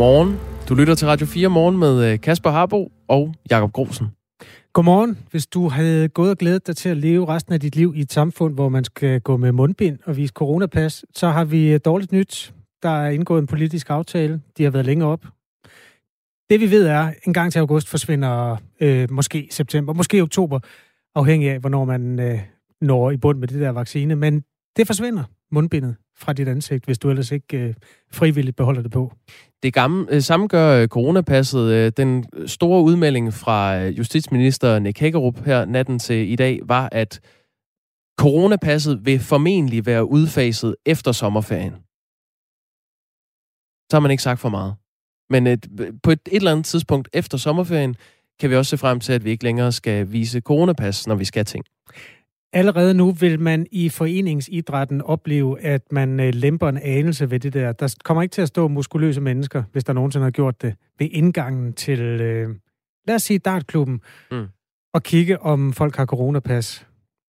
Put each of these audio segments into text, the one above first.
Godmorgen. Du lytter til Radio 4 morgen med øh, Kasper Harbo og Jakob Grosen. Godmorgen. Hvis du havde gået og glædet dig til at leve resten af dit liv i et samfund, hvor man skal gå med mundbind og vise coronapas, så har vi øh, dårligt nyt. Der er indgået en politisk aftale. De har været længe op. Det vi ved er, en gang til august forsvinder øh, måske september, måske oktober, afhængig af, hvornår man øh, når i bund med det der vaccine. Men det forsvinder, mundbindet, fra dit ansigt, hvis du ellers ikke øh, frivilligt beholder det på. Det gamle, øh, samme gør øh, coronapasset. Øh, den store udmelding fra justitsminister Nick Hækkerup her natten til i dag var, at coronapasset vil formentlig være udfaset efter sommerferien. Så har man ikke sagt for meget. Men et, på et, et eller andet tidspunkt efter sommerferien, kan vi også se frem til, at vi ikke længere skal vise coronapas, når vi skal ting. Allerede nu vil man i foreningsidrætten opleve, at man øh, lemper en anelse ved det der. Der kommer ikke til at stå muskuløse mennesker, hvis der nogensinde har gjort det, ved indgangen til, øh, lad os sige, dartklubben, mm. og kigge, om folk har coronapas.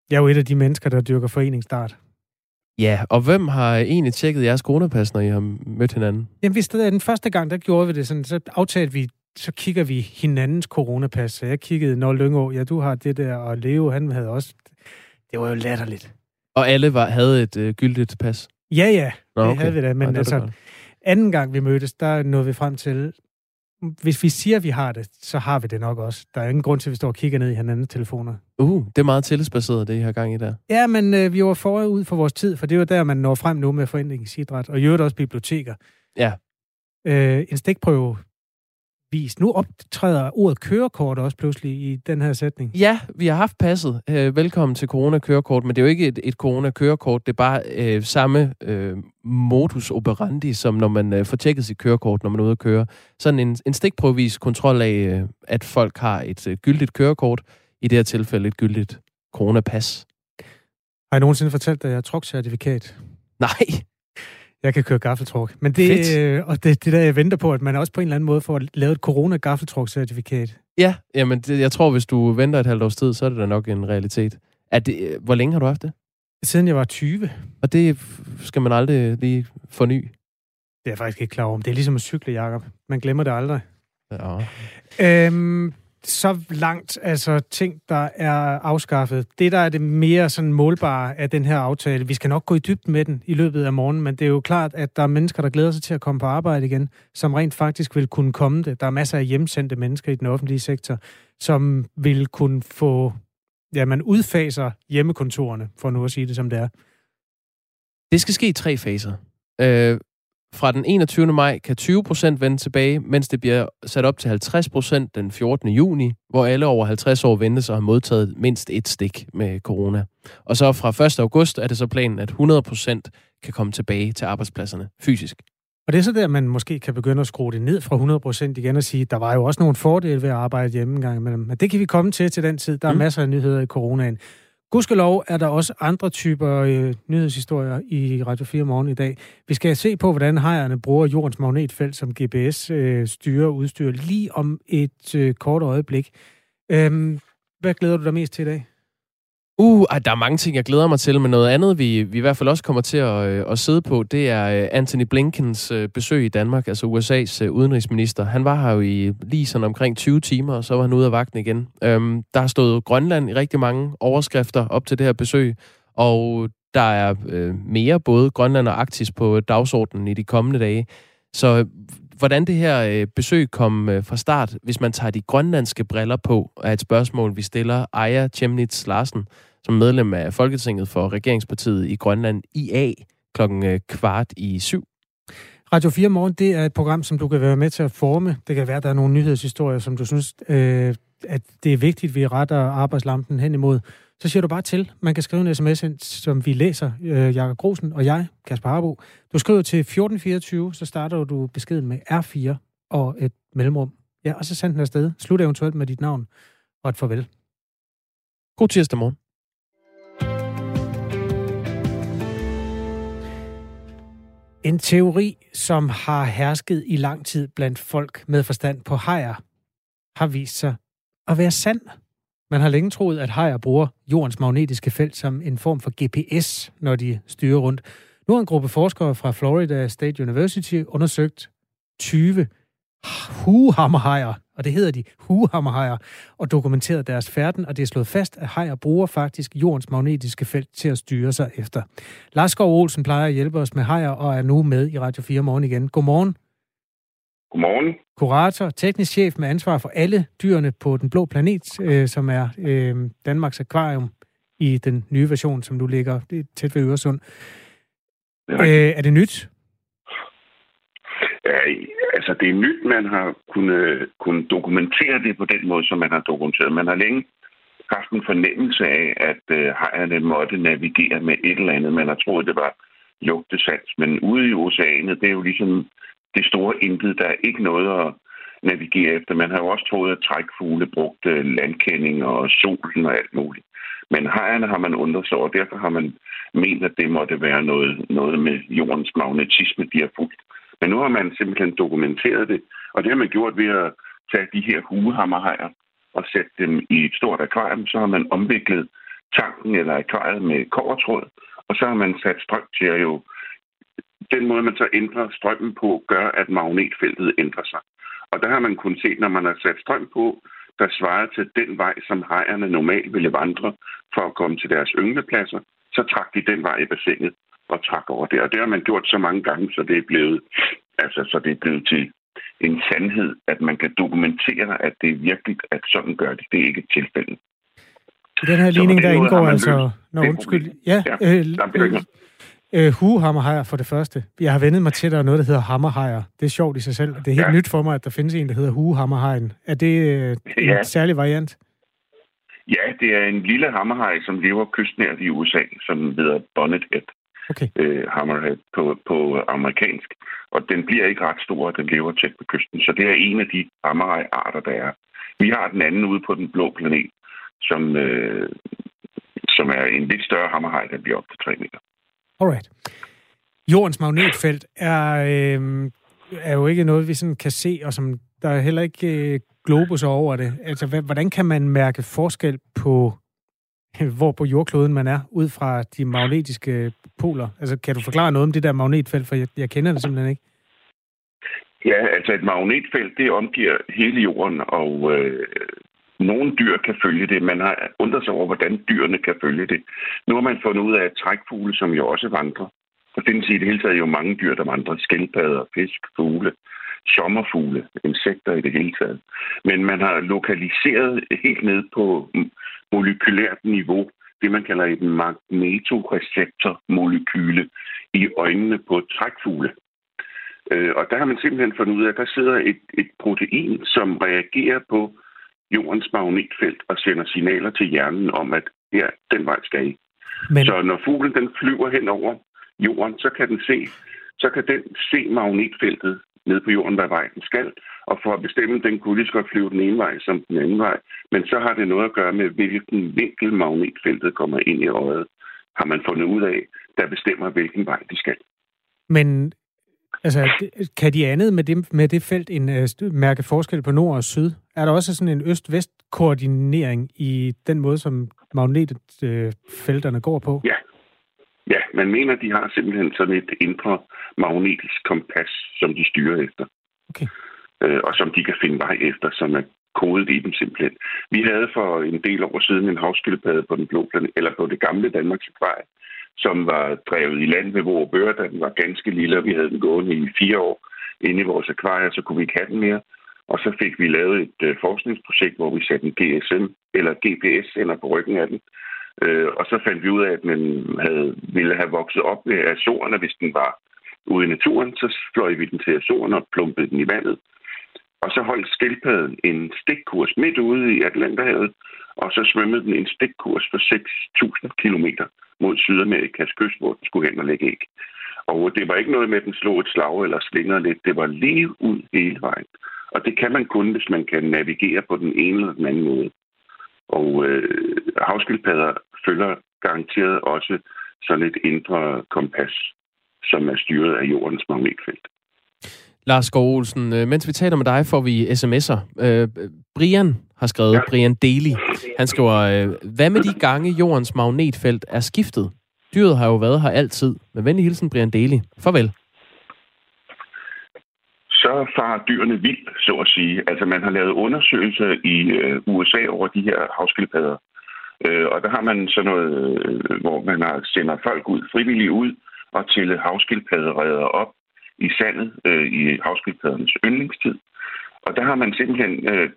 Jeg er jo et af de mennesker, der dyrker foreningsdart. Ja, og hvem har egentlig tjekket jeres coronapas, når I har mødt hinanden? Jamen, hvis det er den første gang, der gjorde vi det sådan, så aftalte vi, så kigger vi hinandens coronapas. Så jeg kiggede, når Lyngå, ja, du har det der, og Leo, han havde også det var jo latterligt. Og alle var, havde et øh, gyldigt pas? Ja, ja. Nå, okay. det havde vi da. Men Nej, altså, anden gang vi mødtes, der nåede vi frem til, hvis vi siger, at vi har det, så har vi det nok også. Der er ingen grund til, at vi står og kigger ned i hinandens telefoner. Uh, det er meget tillidsbaseret, det I har gang i der. Ja, men øh, vi var forud for vores tid, for det er jo der, man når frem nu med foreningsidræt, og i øvrigt også biblioteker. Ja. Øh, en stikprøve vist. Nu optræder ordet kørekort også pludselig i den her sætning. Ja, vi har haft passet. Øh, velkommen til corona-kørekort, men det er jo ikke et, et corona-kørekort, det er bare øh, samme øh, modus operandi, som når man øh, får tjekket sit kørekort, når man er ude at køre. Sådan en, en stikprøvevis kontrol af, øh, at folk har et øh, gyldigt kørekort, i det her tilfælde et gyldigt coronapas. Har jeg nogensinde fortalt dig, at jeg har trukcertifikat? Nej. Jeg kan køre gaffeltruk. Men det, øh, og det, det der, jeg venter på, at man også på en eller anden måde får lavet et corona-gaffeltruk-certifikat. Ja, jamen det, jeg tror, hvis du venter et halvt års tid, så er det da nok en realitet. Er det, øh, hvor længe har du haft det? Siden jeg var 20. Og det skal man aldrig lige forny? Det er jeg faktisk ikke klar over. Det er ligesom at cykle, Jacob. Man glemmer det aldrig. Ja. Øhm, så langt, altså ting, der er afskaffet. Det, der er det mere sådan målbare af den her aftale, vi skal nok gå i dybden med den i løbet af morgenen, men det er jo klart, at der er mennesker, der glæder sig til at komme på arbejde igen, som rent faktisk vil kunne komme det. Der er masser af hjemsendte mennesker i den offentlige sektor, som vil kunne få, ja, man udfaser hjemmekontorerne, for nu at sige det som det er. Det skal ske i tre faser. Øh, fra den 21. maj kan 20 procent vende tilbage, mens det bliver sat op til 50 procent den 14. juni, hvor alle over 50 år ventes og har modtaget mindst et stik med corona. Og så fra 1. august er det så planen, at 100 procent kan komme tilbage til arbejdspladserne fysisk. Og det er så der, man måske kan begynde at skrue det ned fra 100 procent igen og sige, der var jo også nogle fordele ved at arbejde hjemme en gang imellem. Men det kan vi komme til til den tid. Der er mm. masser af nyheder i coronaen. Gudskelov er der også andre typer øh, nyhedshistorier i Radio 4 morgen i dag. Vi skal se på, hvordan hejerne bruger jordens magnetfelt som GPS øh, og udstyr lige om et øh, kort øjeblik. Øhm, hvad glæder du dig mest til i dag? Uh, ah, der er mange ting, jeg glæder mig til, men noget andet, vi, vi i hvert fald også kommer til at, øh, at sidde på, det er øh, Anthony Blinkens øh, besøg i Danmark, altså USA's udenrigsminister. Han var her jo i lige sådan omkring 20 timer, og så var han ude af vagten igen. Øhm, der har stået Grønland i rigtig mange overskrifter op til det her besøg, og der er øh, mere både Grønland og Arktis på dagsordenen i de kommende dage. Så hvordan det her øh, besøg kom øh, fra start, hvis man tager de grønlandske briller på, er et spørgsmål, vi stiller Aya Chemnitz Larsen, som medlem af Folketinget for Regeringspartiet i Grønland IA klokken øh, kvart i syv. Radio 4 Morgen, det er et program, som du kan være med til at forme. Det kan være, at der er nogle nyhedshistorier, som du synes, øh, at det er vigtigt, at vi retter arbejdslampen hen imod. Så siger du bare til. Man kan skrive en sms ind, som vi læser, øh, Jakob Grosen og jeg, Kasper Harbo. Du skriver til 1424, så starter du beskeden med R4 og et mellemrum. Ja, og så send den afsted. Slut eventuelt med dit navn og et farvel. God tirsdag morgen. En teori, som har hersket i lang tid blandt folk med forstand på hajer, har vist sig at være sand. Man har længe troet, at hajer bruger jordens magnetiske felt som en form for GPS, når de styrer rundt. Nu har en gruppe forskere fra Florida State University undersøgt 20 huhammerhajer, og det hedder de huhammerhajer, og dokumenteret deres færden, og det er slået fast, at hajer bruger faktisk jordens magnetiske felt til at styre sig efter. Lars Skov Olsen plejer at hjælpe os med hajer, og er nu med i Radio 4 morgen igen. Godmorgen. Godmorgen. Kurator, teknisk chef med ansvar for alle dyrene på den blå planet, øh, som er øh, Danmarks Akvarium i den nye version, som nu ligger tæt ved Øresund. Øh, er det nyt? Er, altså, det er nyt, man har kunnet, kunnet dokumentere det på den måde, som man har dokumenteret. Man har længe haft en fornemmelse af, at øh, hejerne måtte navigere med et eller andet. Man har troet, det var lugtesans. Men ude i oceanet, det er jo ligesom det store intet. Der er ikke noget at navigere efter. Man har jo også troet, at trækfugle brugte landkending og solen og alt muligt. Men hejerne har man undret sig over, derfor har man ment, at det måtte være noget, noget med jordens magnetisme, de har fulgt. Men nu har man simpelthen dokumenteret det, og det har man gjort ved at tage de her huehammerhajer og sætte dem i et stort akvarium. Så har man omviklet tanken eller akvariet med kovertråd, og så har man sat strøm til at jo... Den måde, man så ændrer strømmen på, gør, at magnetfeltet ændrer sig. Og der har man kun set, når man har sat strøm på, der svarer til den vej, som hejerne normalt ville vandre for at komme til deres ynglepladser, så trak de den vej i bassinet og trak over det. Og det har man gjort så mange gange, så det er blevet, altså, så det er blevet til en sandhed, at man kan dokumentere, at det er virkelig, at sådan gør det. Det er ikke et tilfælde. I den her ligning, der indgår altså... Nå, undskyld. Ja, ja øh, øh, øh, for det første. Jeg har vendet mig til, at der er noget, der hedder hammerhajer. Det er sjovt i sig selv. Det er helt ja. nyt for mig, at der findes en, der hedder huhammerhajen. Er det øh, en ja. særlig variant? Ja, det er en lille hammerhaj, som lever kystnært i USA, som hedder bonnethead okay. øh, hammerhead på, på amerikansk. Og den bliver ikke ret stor, og den lever tæt på kysten. Så det er en af de hammerhaj-arter, der er. Vi har den anden ude på den blå planet, som, øh, som er en lidt større hammerhaj, der bliver op til 3 meter. Alright. Jordens magnetfelt er, øh, er jo ikke noget, vi sådan kan se, og som der er heller ikke øh, globus over det. Altså, hvordan kan man mærke forskel på hvor på jordkloden man er, ud fra de magnetiske poler? Altså, kan du forklare noget om det der magnetfelt, for jeg, jeg kender det simpelthen ikke. Ja, altså et magnetfelt, det omgiver hele jorden, og øh, nogle dyr kan følge det. Man har undret sig over, hvordan dyrene kan følge det. Nu har man fundet ud af, at trækfugle, som jo også vandrer, der findes i det hele taget jo mange dyr, der vandrer. Skildpadder, fisk, fugle, sommerfugle, insekter i det hele taget. Men man har lokaliseret helt ned på molekylært niveau, det man kalder et magnetoreceptormolekyle i øjnene på trækfugle. Øh, og der har man simpelthen fundet ud af, at der sidder et, et protein, som reagerer på jordens magnetfelt og sender signaler til hjernen om, at ja, den vej skal I. Men... Så når fuglen den flyver hen over jorden, så kan den se, så kan den se magnetfeltet ned på jorden, hvad vej den skal. Og for at bestemme, den kunne lige så godt flyve den ene vej som den anden vej. Men så har det noget at gøre med, hvilken vinkel magnetfeltet kommer ind i øjet, har man fundet ud af, der bestemmer, hvilken vej de skal. Men altså, kan de andet med det, med det felt en uh, mærke forskel på nord og syd? Er der også sådan en øst-vest-koordinering i den måde, som magnetfelterne uh, går på? Ja, Ja, man mener, de har simpelthen sådan et indre magnetisk kompas, som de styrer efter. Okay. Øh, og som de kan finde vej efter, som er kodet i dem simpelthen. Vi havde for en del år siden en havskildpadde på den blå planet, eller på det gamle Danmarks Akvarie, som var drevet i land ved vores bør, da den var ganske lille, og vi havde den gående i fire år inde i vores akvarie, så kunne vi ikke have den mere. Og så fik vi lavet et øh, forskningsprojekt, hvor vi satte en GSM eller GPS ind på ryggen af den, Øh, og så fandt vi ud af, at den havde, ville have vokset op med Azorerne, hvis den var ude i naturen. Så fløj vi den til Azorerne og plumpede den i vandet. Og så holdt skildpadden en stikkurs midt ude i Atlanterhavet, og så svømmede den en stikkurs for 6.000 km mod Sydamerikas kyst, hvor den skulle hen og lægge æg. Og det var ikke noget med, at den slog et slag eller slinger lidt. Det var lige ud hele vejen. Og det kan man kun, hvis man kan navigere på den ene eller den anden måde. Og øh, havskildpadder følger garanteret også sådan et indre kompas, som er styret af jordens magnetfelt. Lars Skov Olsen, øh, mens vi taler med dig, får vi sms'er. Øh, Brian har skrevet, ja. Brian Daly, han skriver, øh, hvad med de gange jordens magnetfelt er skiftet? Dyret har jo været her altid. Med venlig hilsen, Brian Daly. Farvel. Så farer dyrene vildt, så at sige. Altså man har lavet undersøgelser i øh, USA over de her havskildpadder. Øh, og der har man sådan noget, øh, hvor man sender folk ud, frivillige ud, og til havskildpadderedder op i sandet øh, i havskildpaddernes yndlingstid. Og der har man simpelthen øh,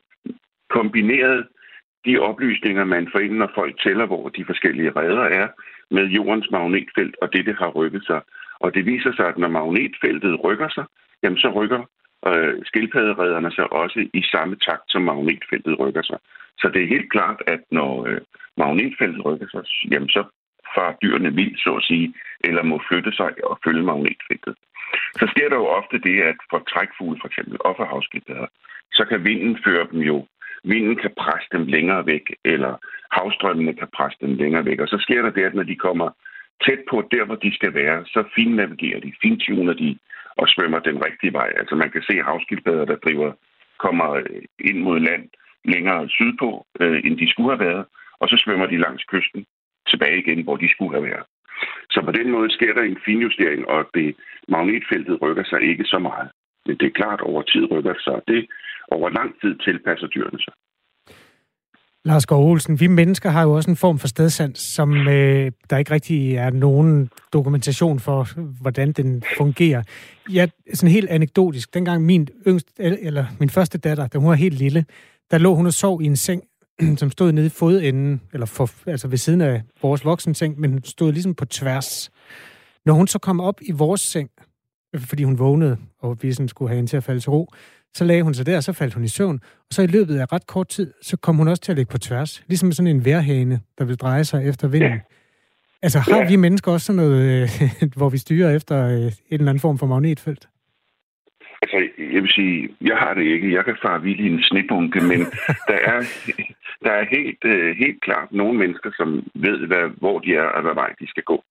kombineret de oplysninger, man får ind, når folk tæller, hvor de forskellige redder er, med jordens magnetfelt og det, det har rykket sig. Og det viser sig, at når magnetfeltet rykker sig, jamen så rykker øh, skildpadderedderne sig også i samme takt, som magnetfeltet rykker sig. Så det er helt klart, at når øh, magnetfeltet rykker sig, jamen så far dyrene vildt, så at sige, eller må flytte sig og følge magnetfeltet. Så sker der jo ofte det, at for trækfugle for eksempel, og for havskildpadder, så kan vinden føre dem jo vinden kan presse dem længere væk, eller havstrømmene kan presse dem længere væk. Og så sker der det, at når de kommer tæt på der, hvor de skal være, så finnavigerer de, fintuner de og svømmer den rigtige vej. Altså man kan se havskildpadder, der driver, kommer øh, ind mod land længere sydpå, øh, end de skulle have været, og så svømmer de langs kysten tilbage igen, hvor de skulle have været. Så på den måde sker der en finjustering, og det magnetfeltet rykker sig ikke så meget. Men det er klart, over tid rykker det sig. Det over lang tid tilpasser dyrene sig. Lars Gård Olsen, vi mennesker har jo også en form for stedsans, som øh, der ikke rigtig er nogen dokumentation for, hvordan den fungerer. Ja, sådan helt anekdotisk. Dengang min, yngste, eller min første datter, da hun var helt lille, der lå hun og sov i en seng, som stod nede i fodenden, eller for, altså ved siden af vores voksenseng, men stod ligesom på tværs. Når hun så kom op i vores seng, fordi hun vågnede, og vi sådan skulle have hende til at falde til ro, så lagde hun sig der, og så faldt hun i søvn. Og så i løbet af ret kort tid, så kom hun også til at ligge på tværs. Ligesom sådan en værhane, der vil dreje sig efter vinden. Ja. Altså har ja. vi mennesker også sådan noget, øh, hvor vi styrer efter øh, en eller anden form for magnetfelt? Altså, jeg vil sige, jeg har det ikke. Jeg kan fare vild i en snibunke, men der er, der er helt, øh, helt klart nogle mennesker, som ved, hvad, hvor de er og hvad vej de skal gå.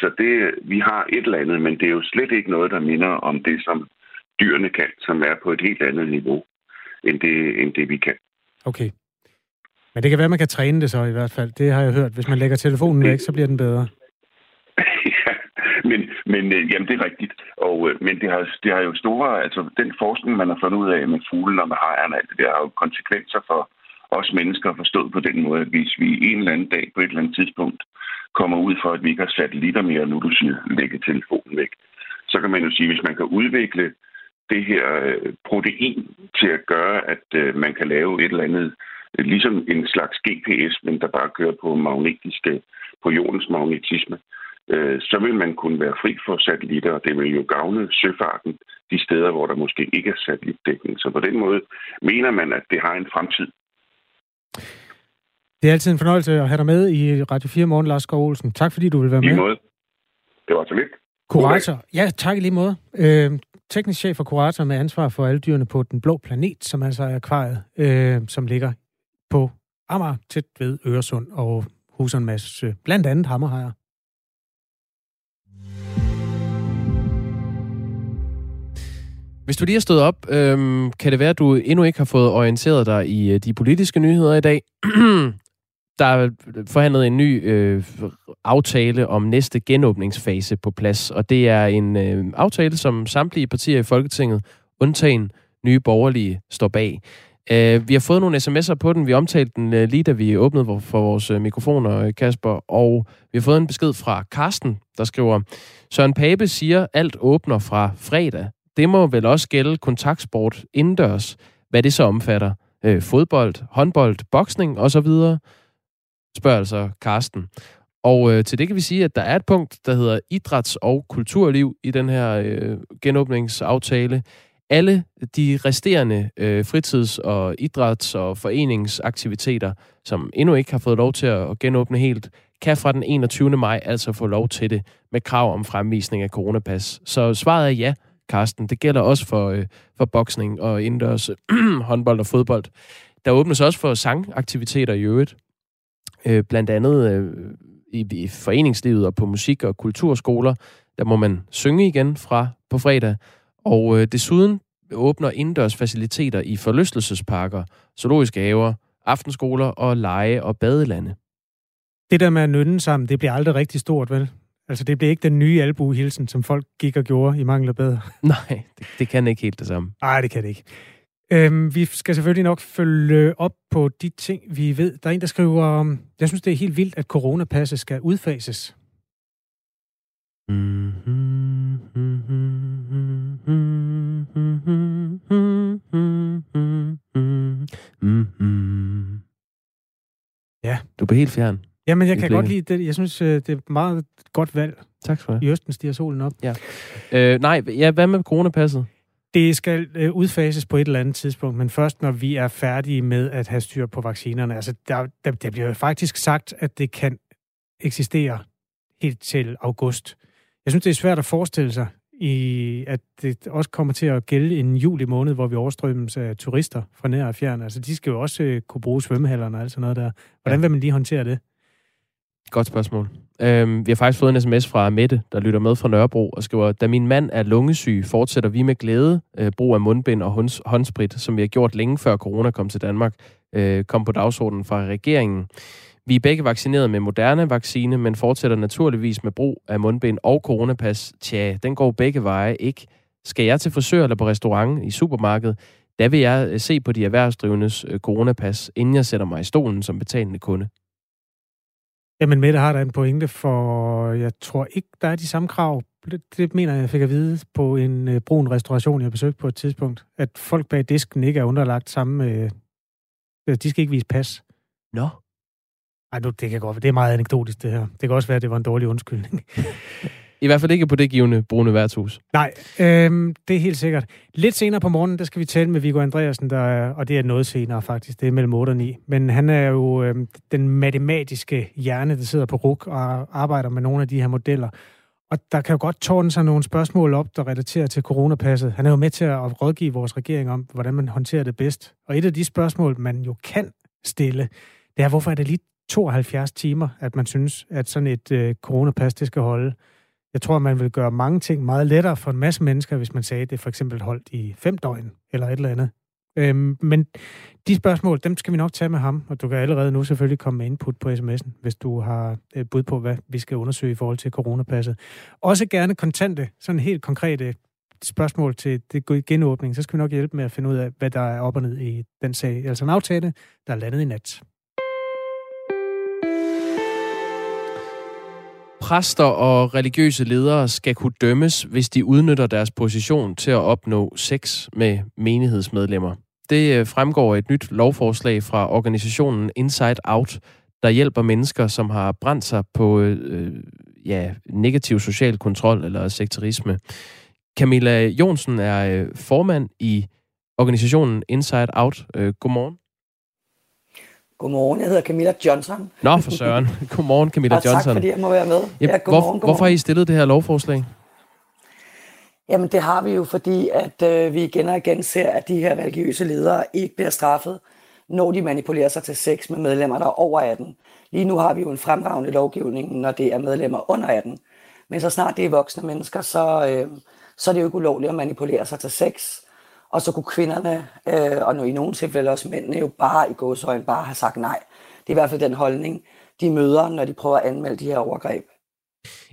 Så det, vi har et eller andet, men det er jo slet ikke noget, der minder om det, som dyrene kan, som er på et helt andet niveau, end det, end det vi kan. Okay. Men det kan være, man kan træne det så i hvert fald. Det har jeg hørt. Hvis man lægger telefonen væk, så bliver den bedre. ja, men, men øh, jamen, det er rigtigt. Og, øh, men det har, det har jo store... Altså, den forskning, man har fundet ud af med fuglen og med hejerne, det der har jo konsekvenser for os mennesker forstået på den måde, at hvis vi en eller anden dag på et eller andet tidspunkt kommer ud for, at vi ikke har satellitter mere, nu du siger, lægge telefonen væk, så kan man jo sige, hvis man kan udvikle det her øh, protein til at gøre, at øh, man kan lave et eller andet, øh, ligesom en slags GPS, men der bare kører på magnetiske, på jordens magnetisme, så vil man kunne være fri for satellitter, og det vil jo gavne søfarten de steder, hvor der måske ikke er satellitdækning. Så på den måde mener man, at det har en fremtid. Det er altid en fornøjelse at have dig med i Radio 4 Morgen, Lars Skov Olsen. Tak fordi du vil være med. I måde. Det var så lidt. Kurator. Ja, tak i lige måde. Øh, teknisk chef for Kurator med ansvar for alle dyrene på Den Blå Planet, som altså er akvariet, øh, som ligger på Amager, tæt ved Øresund, og huser en masse, blandt andet hammerhajer. Hvis du lige har stået op, øhm, kan det være, at du endnu ikke har fået orienteret dig i øh, de politiske nyheder i dag. Der er forhandlet en ny øh, aftale om næste genåbningsfase på plads, og det er en øh, aftale, som samtlige partier i Folketinget, undtagen nye borgerlige, står bag. Øh, vi har fået nogle sms'er på den. Vi omtalte den øh, lige da vi åbnede for vores øh, mikrofoner, øh, Kasper, og vi har fået en besked fra Karsten, der skriver, Søren Pape siger, alt åbner fra fredag. Det må vel også gælde kontaktsport indendørs, hvad det så omfatter. Øh, fodbold, håndbold, boksning osv spørger altså Karsten. Og øh, til det kan vi sige, at der er et punkt, der hedder idræts- og kulturliv i den her øh, genåbningsaftale. Alle de resterende øh, fritids- og idræts- og foreningsaktiviteter, som endnu ikke har fået lov til at genåbne helt, kan fra den 21. maj altså få lov til det med krav om fremvisning af coronapas. Så svaret er ja, Karsten. Det gælder også for, øh, for boksning og indendørs håndbold og fodbold. Der åbnes også for sangaktiviteter i øvrigt øh, blandt andet øh, i, i foreningslivet og på musik- og kulturskoler. Der må man synge igen fra på fredag. Og øh, desuden åbner indendørs faciliteter i forlystelsesparker, zoologiske haver, aftenskoler og lege- og badelande. Det der med at nynne sammen, det bliver aldrig rigtig stort, vel? Altså, det bliver ikke den nye albuehilsen, som folk gik og gjorde i mangler bedre. Nej, det, det kan ikke helt det samme. Nej, det kan det ikke. Øhm, vi skal selvfølgelig nok følge op på de ting, vi ved. Der er en, der skriver, jeg synes, det er helt vildt, at coronapasset skal udfases. Ja. Du er helt fjern. Jamen, jeg kan godt lide det. Jeg synes, øh, det er et meget godt valg. Tak skal du have. I Østen stiger solen op. Ja. Øh, nej, ja, hvad med coronapasset? Det skal øh, udfases på et eller andet tidspunkt, men først når vi er færdige med at have styr på vaccinerne. Altså, der, der, der bliver faktisk sagt, at det kan eksistere helt til august. Jeg synes, det er svært at forestille sig, i, at det også kommer til at gælde en juli måned, hvor vi overstrømmes af turister fra nær og fjern. Altså, de skal jo også øh, kunne bruge svømmehallerne og alt sådan noget der. Hvordan vil man lige håndtere det? Godt spørgsmål. Øhm, vi har faktisk fået en sms fra Mette, der lytter med fra Nørrebro, og skriver, da min mand er lungesyg, fortsætter vi med glæde øh, brug af mundbind og hånds- håndsprit, som vi har gjort længe før corona kom til Danmark, øh, kom på dagsordenen fra regeringen. Vi er begge vaccineret med moderne vaccine, men fortsætter naturligvis med brug af mundbind og coronapas. Tja, den går begge veje, ikke? Skal jeg til frisør eller på restaurant i supermarkedet, der vil jeg øh, se på de erhvervsdrivendes øh, coronapas, inden jeg sætter mig i stolen som betalende kunde. Jamen Mette har der en pointe, for jeg tror ikke, der er de samme krav. Det, det mener jeg, fik at vide på en øh, brun restauration, jeg besøgte på et tidspunkt. At folk bag disken ikke er underlagt samme... Øh, de skal ikke vise pas. Nå. No. Ej, nu, det kan godt Det er meget anekdotisk, det her. Det kan også være, at det var en dårlig undskyldning. I hvert fald ikke på det givende brune værtshus. Nej, øhm, det er helt sikkert. Lidt senere på morgenen, der skal vi tale med Viggo Andreasen, der er, og det er noget senere faktisk, det er mellem 8 og 9. Men han er jo øhm, den matematiske hjerne, der sidder på RUK og arbejder med nogle af de her modeller. Og der kan jo godt tårne sig nogle spørgsmål op, der relaterer til coronapasset. Han er jo med til at rådgive vores regering om, hvordan man håndterer det bedst. Og et af de spørgsmål, man jo kan stille, det er, hvorfor er det lige 72 timer, at man synes, at sådan et øh, coronapas, det skal holde. Jeg tror, man vil gøre mange ting meget lettere for en masse mennesker, hvis man sagde, at det for eksempel holdt i fem døgn eller et eller andet. Øhm, men de spørgsmål, dem skal vi nok tage med ham, og du kan allerede nu selvfølgelig komme med input på sms'en, hvis du har øh, bud på, hvad vi skal undersøge i forhold til coronapasset. Også gerne kontante, sådan helt konkrete spørgsmål til det genåbning, så skal vi nok hjælpe med at finde ud af, hvad der er op og ned i den sag. Altså en aftale, der er landet i nat. Præster og religiøse ledere skal kunne dømmes, hvis de udnytter deres position til at opnå sex med menighedsmedlemmer. Det øh, fremgår et nyt lovforslag fra organisationen Inside Out, der hjælper mennesker, som har brændt sig på øh, ja, negativ social kontrol eller sekterisme. Camilla Jonsen er øh, formand i organisationen Inside Out. Øh, godmorgen. Godmorgen, jeg hedder Camilla Johnson. Nå, for søren. Godmorgen, Camilla og Johnson. tak, fordi jeg må være med. Ja, godmorgen, hvor, godmorgen. Hvorfor har I stillet det her lovforslag? Jamen, det har vi jo, fordi at øh, vi igen og igen ser, at de her religiøse ledere ikke bliver straffet, når de manipulerer sig til sex med medlemmer, der er over 18. Lige nu har vi jo en fremragende lovgivning, når det er medlemmer under 18. Men så snart det er voksne mennesker, så, øh, så er det jo ikke ulovligt at manipulere sig til sex. Og så kunne kvinderne, øh, og i nogle tilfælde også mændene, jo bare i gåsøjne bare have sagt nej. Det er i hvert fald den holdning, de møder, når de prøver at anmelde de her overgreb.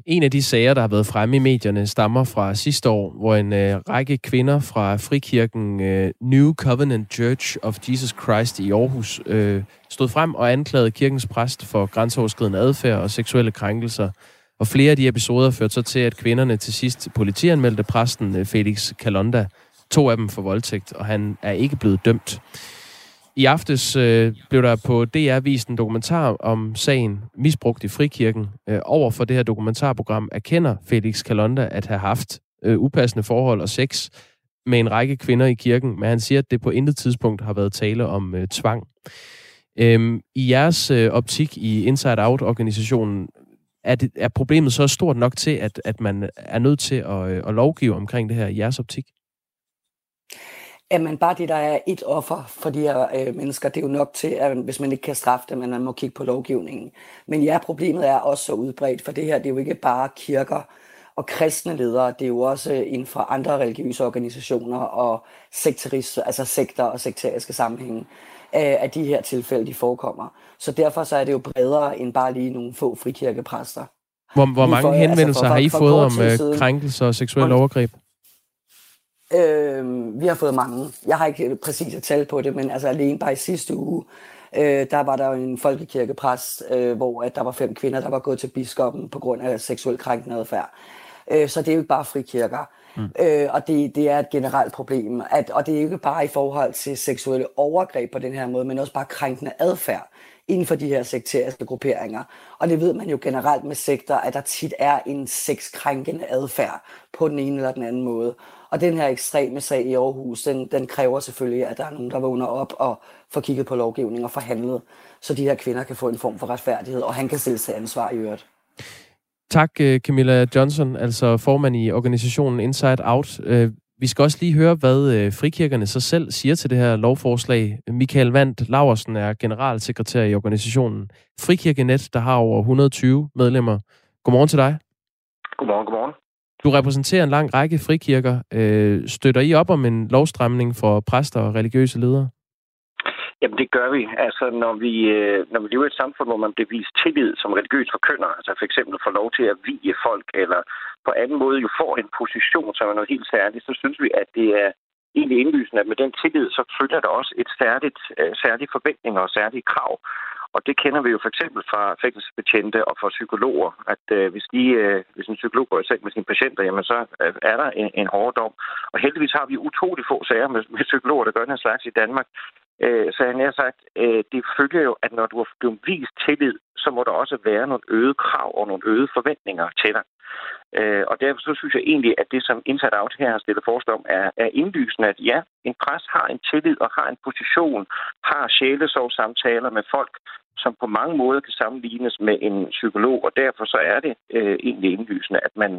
En af de sager, der har været fremme i medierne, stammer fra sidste år, hvor en øh, række kvinder fra frikirken øh, New Covenant Church of Jesus Christ i Aarhus øh, stod frem og anklagede kirkens præst for grænseoverskridende adfærd og seksuelle krænkelser. Og flere af de episoder førte så til, at kvinderne til sidst politianmeldte præsten øh, Felix Kalonda to af dem for voldtægt, og han er ikke blevet dømt. I aftes øh, blev der på DR vist en dokumentar om sagen misbrugt i frikirken. Øh, over for det her dokumentarprogram erkender Felix Kalonda at have haft øh, upassende forhold og sex med en række kvinder i kirken, men han siger, at det på intet tidspunkt har været tale om øh, tvang. Øhm, I jeres øh, optik i Inside Out-organisationen, er, det, er problemet så stort nok til, at, at man er nødt til at, øh, at lovgive omkring det her i jeres optik? Jamen bare det, der er et offer for de her øh, mennesker, det er jo nok til, at hvis man ikke kan straffe dem, at man må kigge på lovgivningen. Men ja, problemet er også så udbredt, for det her det er jo ikke bare kirker og kristne ledere, det er jo også inden for andre religiøse organisationer og sekteris, altså sekter og sekteriske sammenhænge, øh, at de her tilfælde de forekommer. Så derfor så er det jo bredere end bare lige nogle få frikirkepræster. Hvor, hvor mange for, altså, henvendelser altså for, har I for, fået om øh, krænkelser og seksuelle overgreb? Øh, vi har fået mange. Jeg har ikke præcis et tal på det, men altså alene bare i sidste uge, øh, der var der en folkekirkepræst, øh, hvor at der var fem kvinder, der var gået til biskoppen på grund af seksuel krænkende adfærd. Øh, så det er jo ikke bare frikirker. Mm. Øh, og det, det er et generelt problem. At, og det er ikke bare i forhold til seksuelle overgreb på den her måde, men også bare krænkende adfærd inden for de her sekteriske grupperinger. Og det ved man jo generelt med sekter, at der tit er en sexkrænkende adfærd på den ene eller den anden måde. Og den her ekstreme sag i Aarhus, den, den kræver selvfølgelig, at der er nogen, der vågner op og får kigget på lovgivning og forhandlet, så de her kvinder kan få en form for retfærdighed, og han kan stille til ansvar i øvrigt. Tak, øh, Camilla Johnson, altså formand i organisationen Inside Out. Øh, vi skal også lige høre, hvad øh, frikirkerne så selv siger til det her lovforslag. Michael Vandt Laversen er generalsekretær i organisationen Frikirkenet, der har over 120 medlemmer. Godmorgen til dig. Godmorgen, godmorgen. Du repræsenterer en lang række frikirker. Støtter I op om en lovstramning for præster og religiøse ledere? Jamen det gør vi. Altså når vi, øh, når vi lever i et samfund, hvor man bliver vist tillid som religiøs forkynder, altså for eksempel får lov til at vige folk, eller på anden måde jo får en position, som er noget helt særligt, så synes vi, at det er egentlig indlysende, at med den tillid, så følger der også et særligt, øh, særlige forventninger og særlige krav. Og det kender vi jo for eksempel fra fængselsbetjente og fra psykologer, at øh, hvis, de, øh, hvis en psykolog går i seng med sine patienter, jamen så øh, er der en, en hård dom. Og heldigvis har vi utrolig få sager med, med psykologer, der gør den her slags i Danmark. Øh, så han har sagt, øh, det følger jo, at når du har blevet vist tillid, så må der også være nogle øgede krav og nogle øgede forventninger til dig. Øh, og derfor så synes jeg egentlig, at det, som Inside Out her har stillet forslag om, er, er indlysende, at ja, en præst har en tillid og har en position, har sjælesorgssamtaler med folk, som på mange måder kan sammenlignes med en psykolog, og derfor så er det øh, egentlig indlysende, at man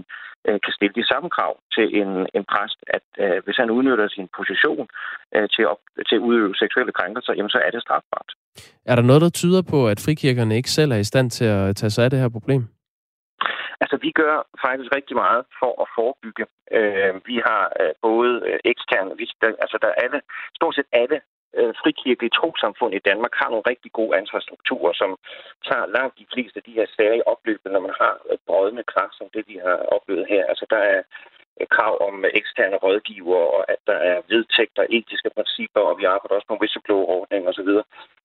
øh, kan stille de samme krav til en, en præst, at øh, hvis han udnytter sin position øh, til, at, til at udøve seksuelle krænkelser, jamen så er det strafbart. Er der noget, der tyder på, at frikirkerne ikke selv er i stand til at tage sig af det her problem? Altså, vi gør faktisk rigtig meget for at forebygge. Øh, vi har øh, både øh, eksterne, vi, der, altså der er alle, stort set alle øh, frikirkelige trosamfund i Danmark har nogle rigtig gode ansvarsstrukturer, som tager langt de fleste af de her sager i opløbet, når man har et brødende kraft, som det vi har oplevet her. Altså, der er Øh, krav om eksterne rådgiver, og at der er vedtægter, etiske principper, og vi arbejder også med whistleblower-ordning osv.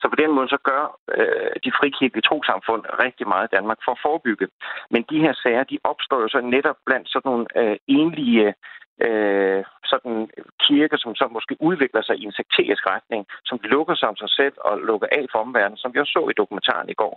Så på den måde så gør øh, de frikirkelige trosamfund rigtig meget i Danmark for at forebygge. Men de her sager, de opstår jo så netop blandt sådan nogle øh, enlige øh, sådan kirker, som så måske udvikler sig i en sekterisk retning, som lukker sig om sig selv og lukker af for omverdenen, som vi også så i dokumentaren i går.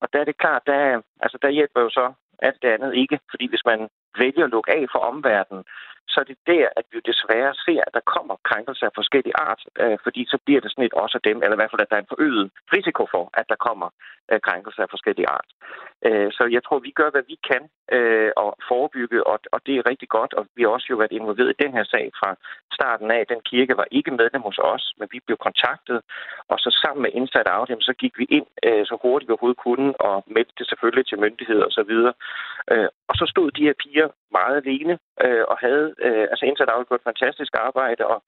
Og der er det klart, der, altså der hjælper jo så alt det andet ikke, fordi hvis man vælge at lukke af for omverdenen, så er det der, at vi desværre ser, at der kommer krænkelser af forskellige art, øh, fordi så bliver det sådan et også af dem, eller i hvert fald, at der er en forøget risiko for, at der kommer øh, krænkelser af forskellige art. Øh, så jeg tror, vi gør, hvad vi kan øh, og forebygge, og, og det er rigtig godt, og vi har også jo været involveret i den her sag fra starten af. Den kirke var ikke medlem hos os, men vi blev kontaktet, og så sammen med Insight Out, så gik vi ind øh, så hurtigt vi overhovedet kunne, og meldte det selvfølgelig til myndigheder osv. Øh, og så stod de her piger meget alene øh, og havde, øh, altså indsat Out gjort et fantastisk arbejde, og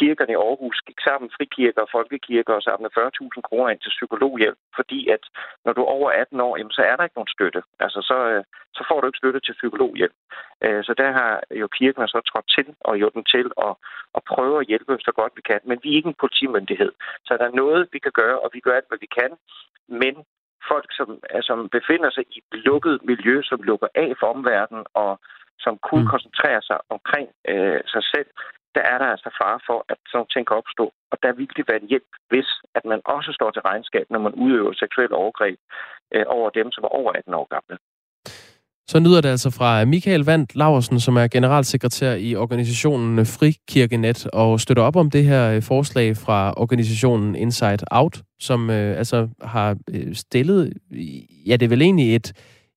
kirkerne i Aarhus gik sammen, frikirker og folkekirker, og samlede 40.000 kroner ind til psykologhjælp, fordi at når du er over 18 år, jamen, så er der ikke nogen støtte. Altså, så, øh, så får du ikke støtte til psykologhjælp. Øh, så der har jo kirkerne så trådt til og gjort dem til at, at prøve at hjælpe så godt vi kan. Men vi er ikke en politimyndighed. Så der er noget, vi kan gøre, og vi gør alt, hvad vi kan. Men folk, som, som befinder sig i et lukket miljø, som lukker af for omverdenen, og som kun mm. koncentrerer sig omkring øh, sig selv, der er der altså fare for, at sådan nogle ting kan opstå. Og der vil det være en hjælp, hvis at man også står til regnskab, når man udøver seksuelle overgreb øh, over dem, som er over 18 år gamle. Så nyder det altså fra Michael Vandt Laversen, som er generalsekretær i organisationen Frikirkenet, og støtter op om det her øh, forslag fra organisationen Inside Out, som øh, altså har øh, stillet, ja, det er vel egentlig et,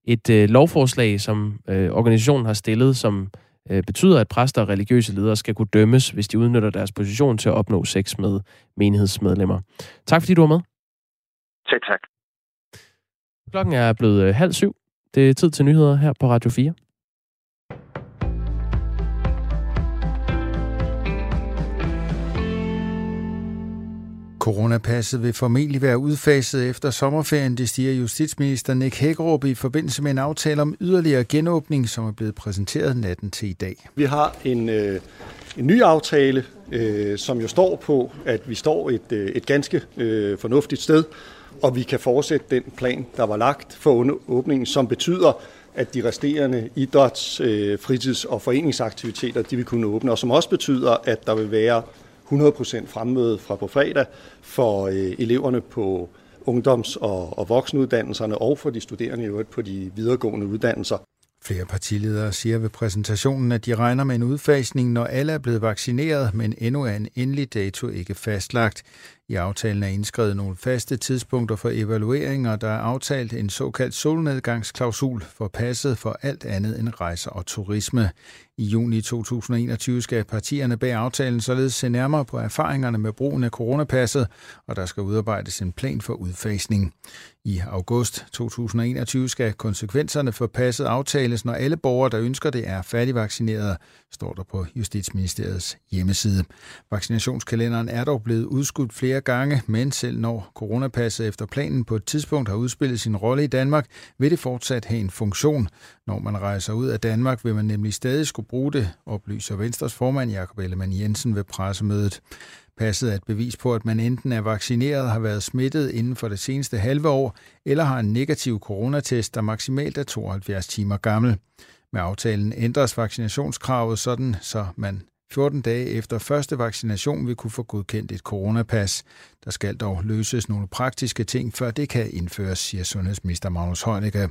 et øh, lovforslag, som øh, organisationen har stillet, som øh, betyder, at præster og religiøse ledere skal kunne dømmes, hvis de udnytter deres position til at opnå sex med menighedsmedlemmer. Tak fordi du var med. Selv tak. Klokken er blevet øh, halv syv. Det er tid til nyheder her på Radio 4. Coronapasset vil formentlig være udfaset efter sommerferien, det stiger justitsminister Nick Hækkerup i forbindelse med en aftale om yderligere genåbning, som er blevet præsenteret natten til i dag. Vi har en, øh, en ny aftale, øh, som jo står på, at vi står et, øh, et ganske øh, fornuftigt sted, og vi kan fortsætte den plan, der var lagt for åbningen, som betyder, at de resterende idræts-, øh, fritids- og foreningsaktiviteter de vil kunne åbne, og som også betyder, at der vil være 100% fremmøde fra på fredag for øh, eleverne på ungdoms- og, og voksenuddannelserne og for de studerende i øvrigt på de videregående uddannelser. Flere partiledere siger ved præsentationen, at de regner med en udfasning, når alle er blevet vaccineret, men endnu er en endelig dato ikke fastlagt. I aftalen er indskrevet nogle faste tidspunkter for evalueringer, der er aftalt en såkaldt solnedgangsklausul for passet for alt andet end rejser og turisme. I juni 2021 skal partierne bag aftalen således se nærmere på erfaringerne med brugen af coronapasset, og der skal udarbejdes en plan for udfasning. I august 2021 skal konsekvenserne for passet aftales, når alle borgere, der ønsker det, er færdigvaccineret, står der på Justitsministeriets hjemmeside. Vaccinationskalenderen er dog blevet udskudt flere gange, men selv når coronapasset efter planen på et tidspunkt har udspillet sin rolle i Danmark, vil det fortsat have en funktion. Når man rejser ud af Danmark, vil man nemlig stadig skulle bruge det, oplyser Venstres formand Jakob Ellemann Jensen ved pressemødet. Passet er et bevis på, at man enten er vaccineret, har været smittet inden for det seneste halve år, eller har en negativ coronatest, der maksimalt er 72 timer gammel. Med aftalen ændres vaccinationskravet sådan, så man 14 dage efter første vaccination vil kunne få godkendt et coronapas. Der skal dog løses nogle praktiske ting, før det kan indføres, siger sundhedsminister Magnus Heunicke.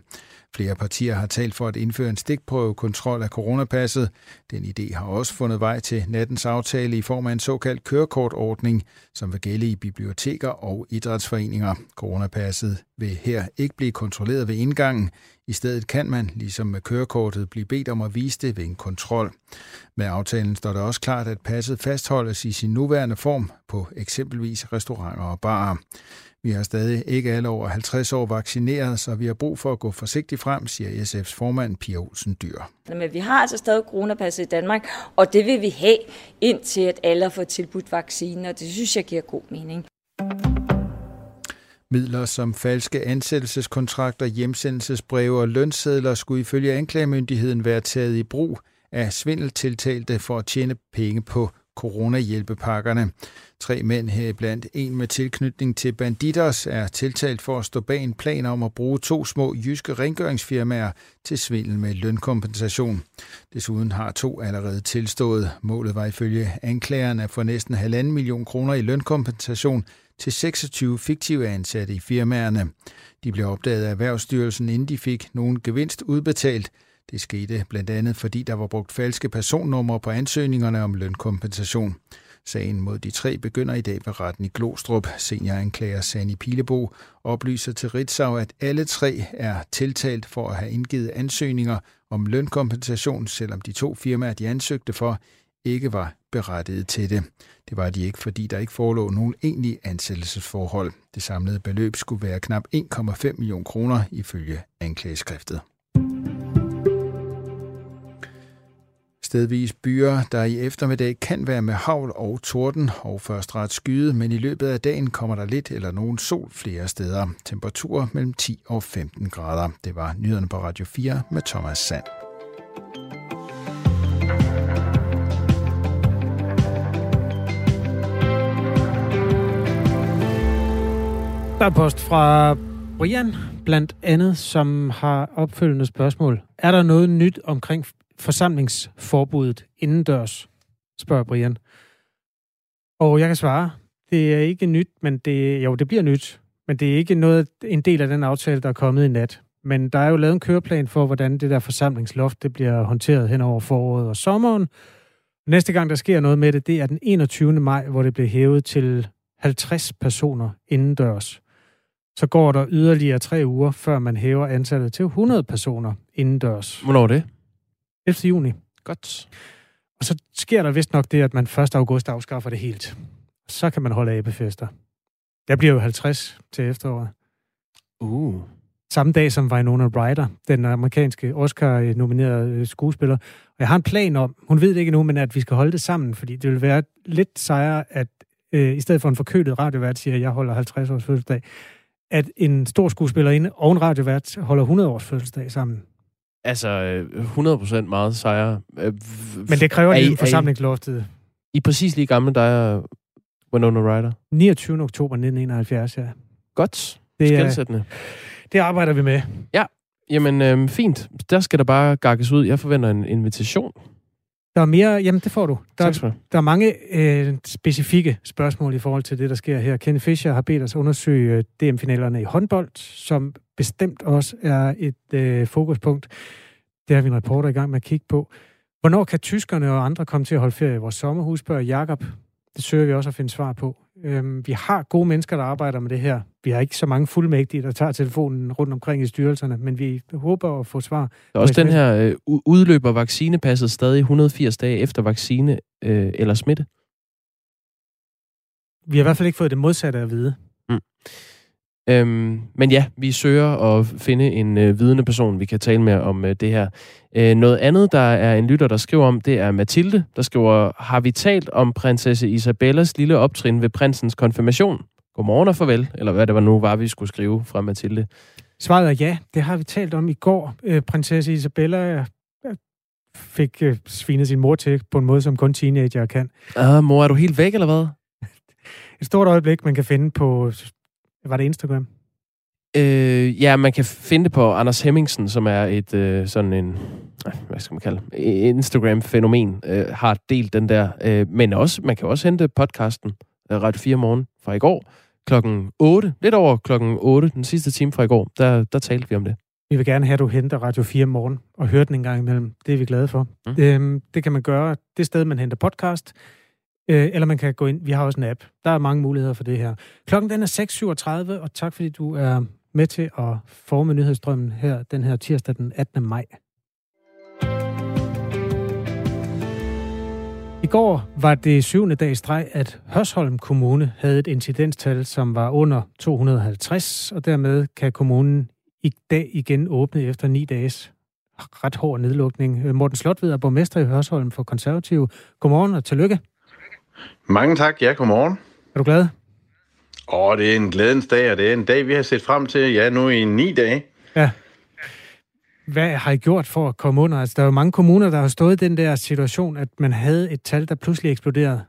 Flere partier har talt for at indføre en stikprøvekontrol af coronapasset. Den idé har også fundet vej til nattens aftale i form af en såkaldt kørekortordning, som vil gælde i biblioteker og idrætsforeninger. Coronapasset vil her ikke blive kontrolleret ved indgangen. I stedet kan man, ligesom med kørekortet, blive bedt om at vise det ved en kontrol. Med aftalen står det også klart, at passet fastholdes i sin nuværende form på eksempelvis restauranter og barer. Vi har stadig ikke alle over 50 år vaccineret, så vi har brug for at gå forsigtigt frem, siger SF's formand Pia Olsen Dyr. Men vi har altså stadig coronapasset i Danmark, og det vil vi have, indtil at alle har fået tilbudt vacciner, og det synes jeg giver god mening. Midler som falske ansættelseskontrakter, hjemsendelsesbreve og lønsedler skulle ifølge anklagemyndigheden være taget i brug af svindeltiltalte for at tjene penge på coronahjælpepakkerne. Tre mænd her blandt en med tilknytning til Banditers er tiltalt for at stå bag en plan om at bruge to små jyske rengøringsfirmaer til svindel med lønkompensation. Desuden har to allerede tilstået. Målet var ifølge anklageren at få næsten halvanden million kroner i lønkompensation til 26 fiktive ansatte i firmaerne. De blev opdaget af Erhvervsstyrelsen, inden de fik nogen gevinst udbetalt. Det skete blandt andet, fordi der var brugt falske personnumre på ansøgningerne om lønkompensation. Sagen mod de tre begynder i dag ved retten i Glostrup. Senioranklager Sani Pilebo oplyser til Ritzau, at alle tre er tiltalt for at have indgivet ansøgninger om lønkompensation, selvom de to firmaer, de ansøgte for, ikke var berettiget til det. Det var de ikke, fordi der ikke forelå nogen egentlig ansættelsesforhold. Det samlede beløb skulle være knap 1,5 million kroner ifølge anklageskriftet. Stedvis byer, der i eftermiddag kan være med havl og torden og først ret skyde, men i løbet af dagen kommer der lidt eller nogen sol flere steder. Temperaturer mellem 10 og 15 grader. Det var nyhederne på Radio 4 med Thomas Sand. Der er post fra Brian, blandt andet, som har opfølgende spørgsmål. Er der noget nyt omkring forsamlingsforbuddet indendørs, spørger Brian. Og jeg kan svare, det er ikke nyt, men det, jo, det bliver nyt. Men det er ikke noget, en del af den aftale, der er kommet i nat. Men der er jo lavet en køreplan for, hvordan det der forsamlingsloft det bliver håndteret hen over foråret og sommeren. Næste gang, der sker noget med det, det er den 21. maj, hvor det bliver hævet til 50 personer indendørs. Så går der yderligere tre uger, før man hæver antallet til 100 personer indendørs. Hvornår er det? 11. juni. Godt. Og så sker der vist nok det, at man 1. august afskaffer det helt. Så kan man holde abefester. Der bliver jo 50 til efteråret. Uh. Samme dag som Winona Ryder, den amerikanske Oscar-nominerede skuespiller. Og jeg har en plan om, hun ved det ikke nu, men at vi skal holde det sammen, fordi det vil være lidt sejre, at øh, i stedet for en forkølet radiovært siger, at jeg holder 50 års fødselsdag, at en stor skuespillerinde og en radiovært holder 100 års fødselsdag sammen. Altså, 100% meget sejre. Øh, Men det kræver lige forsamlingsloftet. I præcis lige gamle, dig og Winona Ryder. 29. oktober 1971, ja. Godt. Det er, det arbejder vi med. Ja, jamen øh, fint. Der skal der bare gakkes ud. Jeg forventer en invitation. Der er mere, jamen det får du. Der, tak der er mange øh, specifikke spørgsmål i forhold til det, der sker her. Kenny Fischer har bedt os undersøge øh, DM-finalerne i håndbold, som bestemt også er et øh, fokuspunkt. Det har vi en reporter i gang med at kigge på. Hvornår kan tyskerne og andre komme til at holde ferie i vores sommerhus, spørger Jakob. Det søger vi også at finde svar på. Øhm, vi har gode mennesker, der arbejder med det her. Vi har ikke så mange fuldmægtige, der tager telefonen rundt omkring i styrelserne, men vi håber at få svar. Der er også den her øh, udløber vaccinepasset stadig 180 dage efter vaccine øh, eller smitte. Vi har i hvert fald ikke fået det modsatte at vide. Mm. Øhm, men ja, vi søger at finde en øh, vidende person, vi kan tale med om øh, det her. Øh, noget andet, der er en lytter, der skriver om, det er Mathilde, der skriver, har vi talt om prinsesse Isabellas lille optrin ved prinsens konfirmation? Godmorgen og farvel, eller hvad det var nu, var vi skulle skrive fra Mathilde. Svaret er ja, det har vi talt om i går. Øh, prinsesse Isabella øh, fik øh, svinet sin mor til på en måde, som kun teenager kan. Ah, mor, er du helt væk, eller hvad? Et stort øjeblik, man kan finde på var det Instagram? Øh, ja, man kan finde det på Anders Hemmingsen, som er et øh, sådan en, hvad skal man kalde Instagram-fænomen, øh, har delt den der. Øh, men også, man kan også hente podcasten øh, Radio 4 morgen fra i går, klokken 8, lidt over klokken 8, den sidste time fra i går, der, der talte vi om det. Vi vil gerne have, at du henter Radio 4 morgen og hører den en gang imellem. Det er vi glade for. Mm. Øhm, det kan man gøre det sted, man henter podcast. Øh, eller man kan gå ind, vi har også en app. Der er mange muligheder for det her. Klokken den er 6.37, og tak fordi du er med til at forme nyhedsstrømmen her den her tirsdag den 18. maj. I går var det syvende dag i streg, at Hørsholm Kommune havde et incidenstal, som var under 250, og dermed kan kommunen i dag igen åbne efter ni dages ret hård nedlukning. Øh, Morten Slotved er borgmester i Hørsholm for konservative. Godmorgen og tillykke. Mange tak. Ja, godmorgen. Er du glad? Åh, det er en glædens dag, og det er en dag, vi har set frem til, ja, nu i ni dage. Ja. Hvad har I gjort for at komme under? Altså, der er jo mange kommuner, der har stået i den der situation, at man havde et tal, der pludselig eksploderede.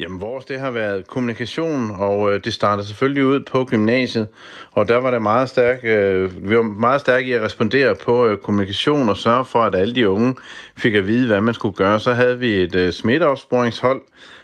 Jamen, vores det har været kommunikation, og øh, det startede selvfølgelig ud på gymnasiet, og der var det meget stærk, øh, vi var meget stærke i at respondere på øh, kommunikation og sørge for, at alle de unge fik at vide, hvad man skulle gøre. Så havde vi et øh, smitteopsporingshold,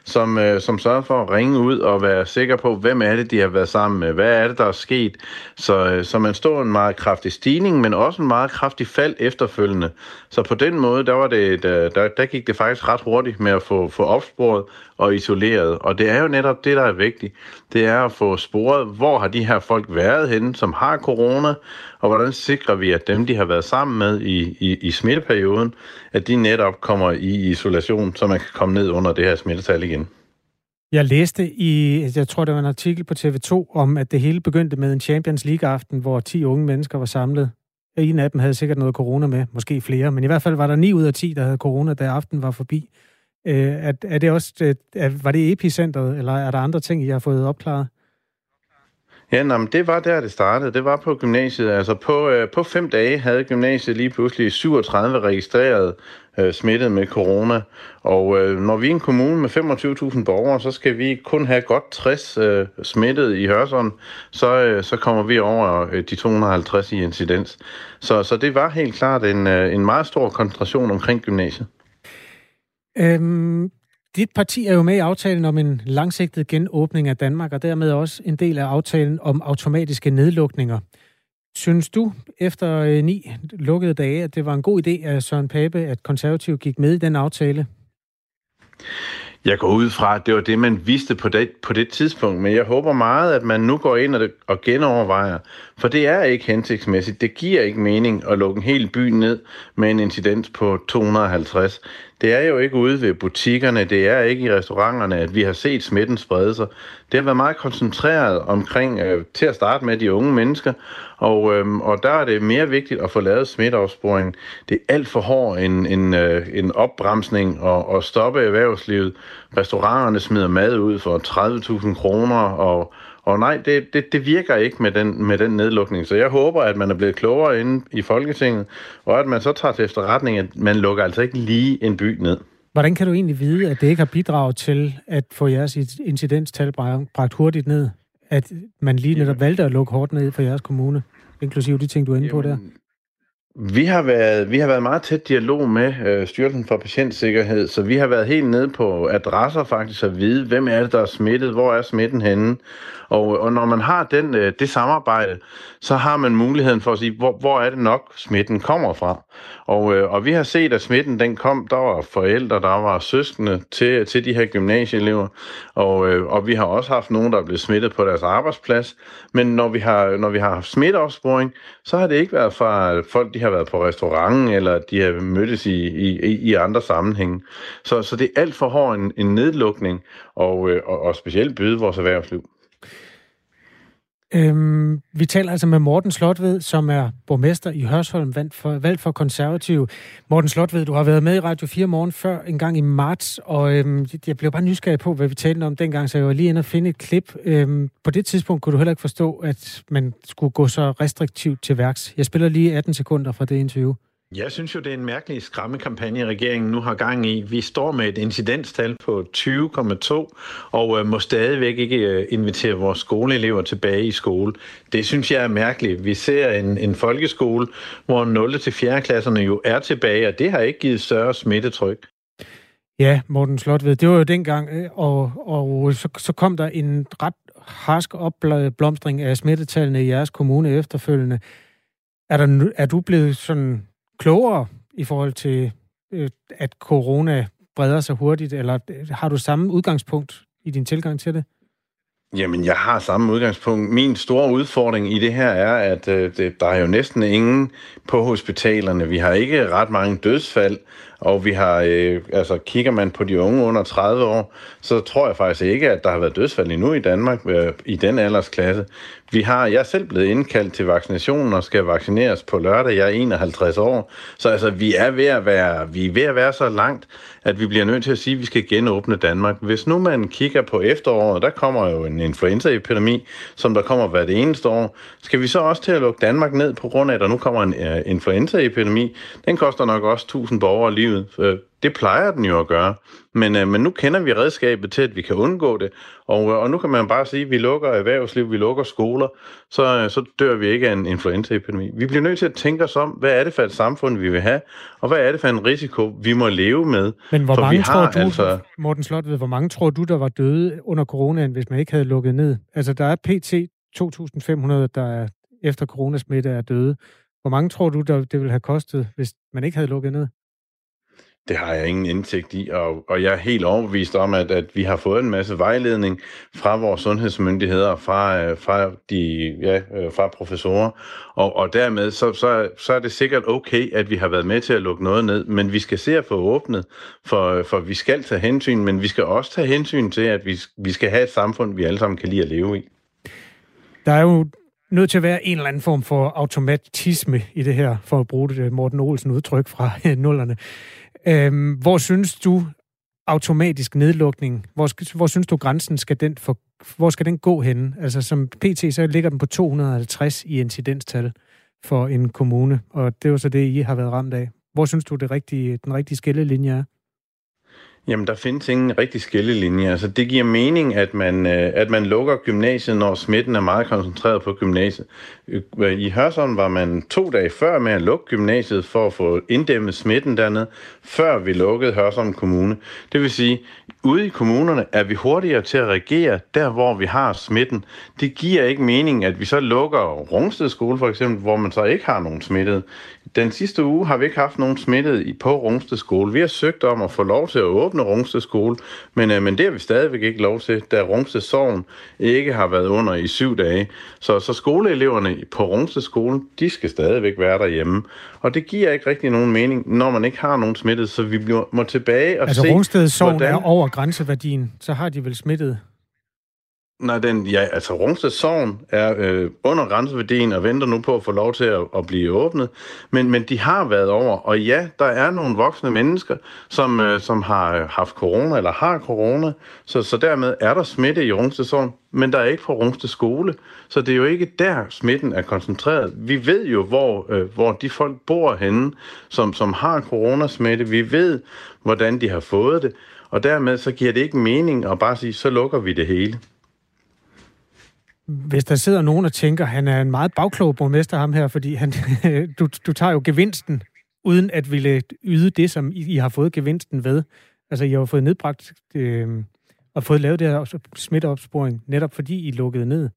som, øh, som sørger for at ringe ud og være sikker på, hvem er det, de har været sammen med, hvad er det, der er sket. Så, øh, så man står en meget kraftig stigning, men også en meget kraftig fald efterfølgende. Så på den måde, der, var det der, øh, der, der gik det faktisk ret hurtigt med at få, få opsporet og isoleret. Og det er jo netop det, der er vigtigt. Det er at få sporet, hvor har de her folk været henne, som har corona, og hvordan sikrer vi, at dem, de har været sammen med i, i, i smitteperioden, at de netop kommer i isolation, så man kan komme ned under det her smittetal igen. Jeg læste i, jeg tror, det var en artikel på TV2, om at det hele begyndte med en Champions League-aften, hvor 10 unge mennesker var samlet. En af dem havde sikkert noget corona med, måske flere, men i hvert fald var der 9 ud af 10, der havde corona, da aften var forbi. Øh, er, er det også, øh, er, var det epicentret, eller er der andre ting, I har fået opklaret? Ja, nå, men det var der, det startede. Det var på gymnasiet. Altså på, øh, på fem dage havde gymnasiet lige pludselig 37 registreret øh, smittet med corona. Og øh, når vi er en kommune med 25.000 borgere, så skal vi kun have godt 60 øh, smittet i Hørsholm. Så, øh, så kommer vi over øh, de 250 i incidens. Så, så det var helt klart en, øh, en meget stor koncentration omkring gymnasiet. Øhm, dit parti er jo med i aftalen om en langsigtet genåbning af Danmark, og dermed også en del af aftalen om automatiske nedlukninger. Synes du, efter øh, ni lukkede dage, at det var en god idé af Søren Pape, at konservativ gik med i den aftale? Jeg går ud fra, at det var det, man vidste på det, på det tidspunkt, men jeg håber meget, at man nu går ind og, og genovervejer, for det er ikke hensigtsmæssigt. Det giver ikke mening at lukke en hel by ned med en incidens på 250. Det er jo ikke ude ved butikkerne, det er ikke i restauranterne, at vi har set smitten sprede sig. Det har været meget koncentreret omkring, øh, til at starte med de unge mennesker, Og, øh, og der er det mere vigtigt at få lavet smitteopsporing. Det er alt for hård en, en, øh, en opbremsning og, og stoppe erhvervslivet. Restauranterne smider mad ud for 30.000 kroner, og, og nej, det, det, det virker ikke med den, med den nedlukning. Så jeg håber, at man er blevet klogere inde i Folketinget, og at man så tager til efterretning, at man lukker altså ikke lige en by ned. Hvordan kan du egentlig vide, at det ikke har bidraget til at få jeres incidenstal bragt hurtigt ned? At man lige netop valgte at lukke hårdt ned for jeres kommune, inklusive de ting, du er inde på der? Vi har været, vi har været meget tæt dialog med øh, Styrelsen for Patientsikkerhed, så vi har været helt nede på adresser faktisk at vide, hvem er det, der er smittet, hvor er smitten henne. Og, og når man har den, øh, det samarbejde, så har man muligheden for at sige, hvor, hvor er det nok, smitten kommer fra. Og, øh, og vi har set, at smitten den kom, der var forældre, der var søskende til, til de her gymnasieelever, og, øh, og vi har også haft nogen, der er blevet smittet på deres arbejdsplads. Men når vi har, når vi har haft smitteopsporing, så har det ikke været fra folk, de har været på restauranten, eller de har mødtes i, i, i andre sammenhænge. Så, så det er alt for hård en, en nedlukning, og, øh, og, og specielt byde vores erhvervsliv. Øhm, vi taler altså med Morten Slotved, som er borgmester i Hørsholm, valgt for, valgt for konservativ. Morten Slotved, du har været med i Radio 4 morgen før, en gang i marts, og øhm, jeg blev bare nysgerrig på, hvad vi talte om dengang, så jeg var lige inde og finde et klip. Øhm, på det tidspunkt kunne du heller ikke forstå, at man skulle gå så restriktivt til værks. Jeg spiller lige 18 sekunder fra det interview. Jeg synes jo, det er en mærkelig skræmmekampagne, regeringen nu har gang i. Vi står med et incidenstal på 20,2 og øh, må stadigvæk ikke øh, invitere vores skoleelever tilbage i skole. Det synes jeg er mærkeligt. Vi ser en, en folkeskole, hvor 0. til 4. klasserne jo er tilbage, og det har ikke givet større smittetryk. Ja, Morten Slotved, det var jo dengang, øh, og, og øh, så, så kom der en ret harsk opblomstring af smittetallene i jeres kommune efterfølgende. Er, der, er du blevet sådan klogere i forhold til, øh, at corona breder sig hurtigt, eller øh, har du samme udgangspunkt i din tilgang til det? Jamen, jeg har samme udgangspunkt. Min store udfordring i det her er, at øh, det, der er jo næsten ingen på hospitalerne. Vi har ikke ret mange dødsfald, og vi har, øh, altså kigger man på de unge under 30 år, så tror jeg faktisk ikke, at der har været dødsfald endnu i Danmark øh, i den aldersklasse. Vi har, jeg er selv blevet indkaldt til vaccinationen og skal vaccineres på lørdag. Jeg er 51 år. Så altså, vi er ved at være, vi er ved at være så langt, at vi bliver nødt til at sige, at vi skal genåbne Danmark. Hvis nu man kigger på efteråret, der kommer jo en influenzaepidemi, som der kommer hvert eneste år. Skal vi så også til at lukke Danmark ned på grund af, at der nu kommer en uh, influenzaepidemi? Den koster nok også 1000 borgere livet. Det plejer den jo at gøre. Men, øh, men nu kender vi redskabet til, at vi kan undgå det. Og, øh, og nu kan man bare sige, at vi lukker erhvervsliv, vi lukker skoler, så, øh, så dør vi ikke af en influenzaepidemi. Vi bliver nødt til at tænke os om, hvad er det for et samfund, vi vil have, og hvad er det for en risiko, vi må leve med. Men hvor for mange vi har, tror du, altså... Morten Slot, ved, hvor mange tror du, der var døde under coronaen, hvis man ikke havde lukket ned? Altså, der er pt. 2.500, der er efter coronasmitte er døde. Hvor mange tror du, der det ville have kostet, hvis man ikke havde lukket ned? Det har jeg ingen indsigt i, og, og jeg er helt overbevist om, at, at vi har fået en masse vejledning fra vores sundhedsmyndigheder, fra, øh, fra, de, ja, øh, fra professorer, og, og dermed så, så, så er det sikkert okay, at vi har været med til at lukke noget ned, men vi skal se at få åbnet, for, øh, for vi skal tage hensyn, men vi skal også tage hensyn til, at vi, vi skal have et samfund, vi alle sammen kan lide at leve i. Der er jo nødt til at være en eller anden form for automatisme i det her, for at bruge det Morten Olsen udtryk fra nullerne. Øhm, hvor synes du automatisk nedlukning, hvor, hvor synes du grænsen skal den for, hvor skal den gå henne? Altså som PT, så ligger den på 250 i incidenstal for en kommune, og det er jo så det, I har været ramt af. Hvor synes du, det rigtige, den rigtige skillelinje er? Jamen, der findes ingen rigtig skillelinje. Altså, det giver mening, at man, øh, at man lukker gymnasiet, når smitten er meget koncentreret på gymnasiet. Øh, I Hørsholm var man to dage før med at lukke gymnasiet for at få inddæmmet smitten dernede, før vi lukkede Hørsholm Kommune. Det vil sige, ude i kommunerne er vi hurtigere til at reagere der, hvor vi har smitten. Det giver ikke mening, at vi så lukker Rungsted skole for eksempel, hvor man så ikke har nogen smittet. Den sidste uge har vi ikke haft nogen smittet på Rungsted skole. Vi har søgt om at få lov til at åbne Rungsted skole, men, øh, men det har vi stadigvæk ikke lov til, da Rungsted Sogn ikke har været under i syv dage. Så, så skoleeleverne på Rungsted skole, de skal stadigvæk være derhjemme. Og det giver ikke rigtig nogen mening, når man ikke har nogen smittet, så vi må tilbage og altså, se... Altså Rungsted Sogn hvordan... er over grænseværdien, så har de vel smittet Nej, den, ja, altså Rungsted Sogn er øh, under grænseværdien og venter nu på at få lov til at, at blive åbnet. Men, men de har været over, og ja, der er nogle voksne mennesker, som, øh, som har haft corona eller har corona, så, så dermed er der smitte i Rungsted Sogn, men der er ikke på Rungsted Skole, så det er jo ikke der smitten er koncentreret. Vi ved jo, hvor, øh, hvor de folk bor henne, som, som har coronasmitte. Vi ved, hvordan de har fået det, og dermed så giver det ikke mening at bare sige, så lukker vi det hele. Hvis der sidder nogen og tænker, at han er en meget bagklog borgmester, ham her, fordi han, du, du tager jo gevinsten, uden at ville yde det, som I, I har fået gevinsten ved. Altså, I har fået nedbragt øh, og fået lavet det her smitteopsporing, netop fordi I lukkede ned.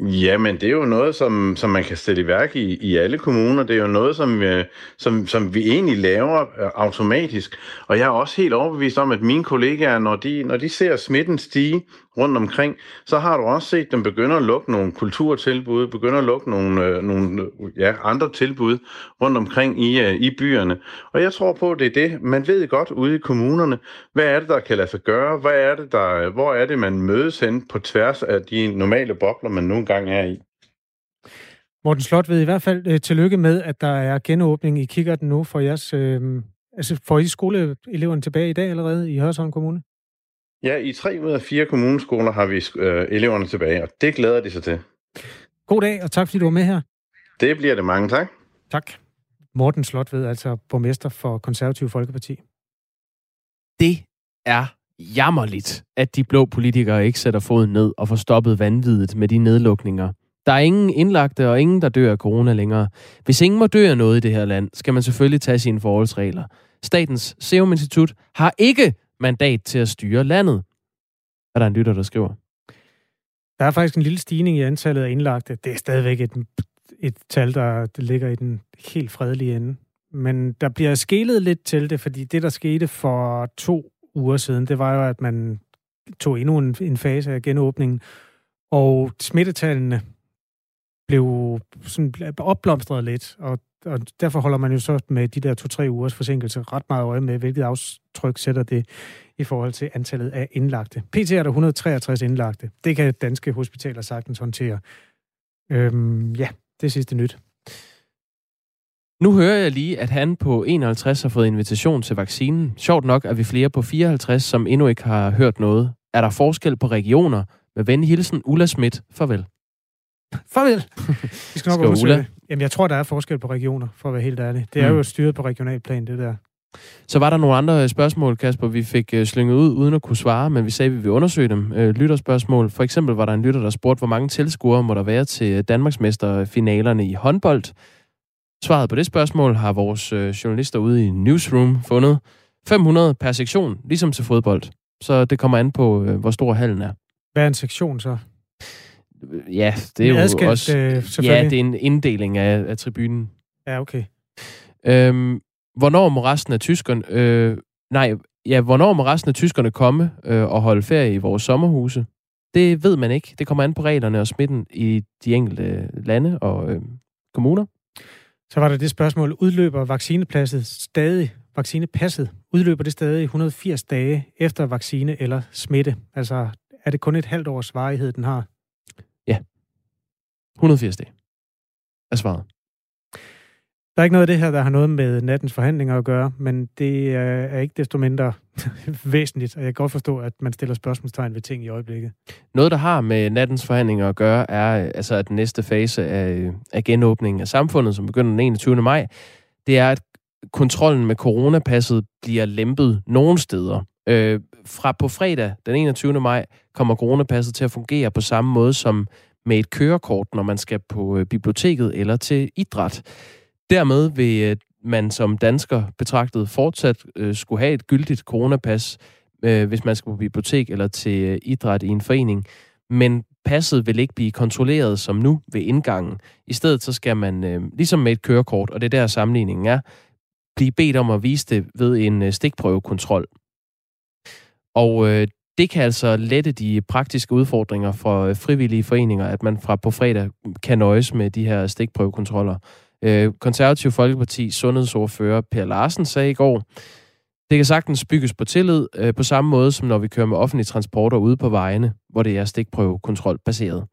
Jamen, det er jo noget, som, som man kan sætte i værk i, i alle kommuner. Det er jo noget, som, øh, som, som vi egentlig laver øh, automatisk. Og jeg er også helt overbevist om, at mine kollegaer, når de, når de ser smitten stige rundt omkring, så har du også set dem begynde at lukke nogle kulturtilbud, begynde at lukke nogle, øh, nogle øh, ja, andre tilbud rundt omkring i, øh, i byerne. Og jeg tror på, at det er det. Man ved godt ude i kommunerne, hvad er det, der kan lade sig gøre? Hvad er det, der, øh, hvor er det, man mødes hen på tværs af de normale bobler, man nogle gange er i? Morten Slot ved i hvert fald øh, tillykke med, at der er genåbning. I kigger den nu for jeres... Øh, altså får I skoleeleverne tilbage i dag allerede i Hørsholm Kommune? Ja, i tre ud af fire kommuneskoler har vi øh, eleverne tilbage, og det glæder de sig til. God dag, og tak fordi du var med her. Det bliver det mange, tak. Tak. Morten Slot ved altså borgmester for Konservativ Folkeparti. Det er jammerligt, at de blå politikere ikke sætter foden ned og får stoppet vanviddet med de nedlukninger. Der er ingen indlagte og ingen, der dør af corona længere. Hvis ingen må dø af noget i det her land, skal man selvfølgelig tage sine forholdsregler. Statens Serum Institut har ikke mandat til at styre landet. Er der en lytter, der skriver? Der er faktisk en lille stigning i antallet af indlagte. Det er stadigvæk et, et tal, der ligger i den helt fredelige ende. Men der bliver skælet lidt til det, fordi det, der skete for to uger siden, det var jo, at man tog endnu en, en fase af genåbningen, og smittetallene blev sådan opblomstret lidt, og og derfor holder man jo så med de der to-tre ugers forsinkelse ret meget øje med, hvilket aftryk sætter det i forhold til antallet af indlagte. PT er der 163 indlagte. Det kan danske hospitaler sagtens håndtere. Øhm, ja, det er sidste nyt. Nu hører jeg lige, at han på 51 har fået invitation til vaccinen. Sjovt nok er vi flere på 54, som endnu ikke har hørt noget. Er der forskel på regioner? Med ven hilsen, Ulla Schmidt. Farvel. Farvel. Vi skal nok skal Ulla? Jamen, jeg tror, der er forskel på regioner, for at være helt ærlig. Det er mm. jo styret på regionalplan, det der. Så var der nogle andre spørgsmål, Kasper, vi fik uh, slynget ud, uden at kunne svare, men vi sagde, at vi ville undersøge dem. Uh, lytterspørgsmål. For eksempel var der en lytter, der spurgte, hvor mange tilskuere må der være til Danmarksmesterfinalerne i håndbold. Svaret på det spørgsmål har vores journalister ude i Newsroom fundet. 500 per sektion, ligesom til fodbold. Så det kommer an på, hvor stor hallen er. Hvad er en sektion så? Ja, det er jo adskilt, også... Øh, ja, det er en inddeling af, af tribunen. Ja, okay. Øhm, hvornår må resten af tyskerne... Øh, nej, ja, hvornår må resten af tyskerne komme øh, og holde ferie i vores sommerhuse? Det ved man ikke. Det kommer an på reglerne og smitten i de enkelte lande og øh, kommuner. Så var der det spørgsmål, udløber vaccinepladset stadig, vaccinepasset, udløber det stadig 180 dage efter vaccine eller smitte? Altså, er det kun et halvt års varighed, den har? 180 dage er svaret. Der er ikke noget af det her, der har noget med nattens forhandlinger at gøre, men det er ikke desto mindre væsentligt, og jeg kan godt forstå, at man stiller spørgsmålstegn ved ting i øjeblikket. Noget, der har med nattens forhandlinger at gøre, er altså, at den næste fase af, af genåbningen af samfundet, som begynder den 21. maj, det er, at kontrollen med coronapasset bliver lempet nogle steder. Øh, fra på fredag den 21. maj kommer coronapasset til at fungere på samme måde som med et kørekort, når man skal på øh, biblioteket eller til idræt. Dermed vil øh, man som dansker betragtet fortsat øh, skulle have et gyldigt coronapas, hvis man skal på bibliotek eller til idræt i en forening. Men passet vil ikke blive kontrolleret som nu ved indgangen. I stedet så skal man, øh, ligesom med et kørekort, og det er der sammenligningen er, blive bedt om at vise det ved en øh, stikprøvekontrol. Og øh, det kan altså lette de praktiske udfordringer for øh, frivillige foreninger, at man fra på fredag kan nøjes med de her stikprøvekontroller. Øh, Konservativ Folkeparti sundhedsordfører Per Larsen sagde i går, Det kan sagtens bygges på tillid, øh, på samme måde som når vi kører med offentlige transporter ude på vejene, hvor det er stikprøvekontrol baseret.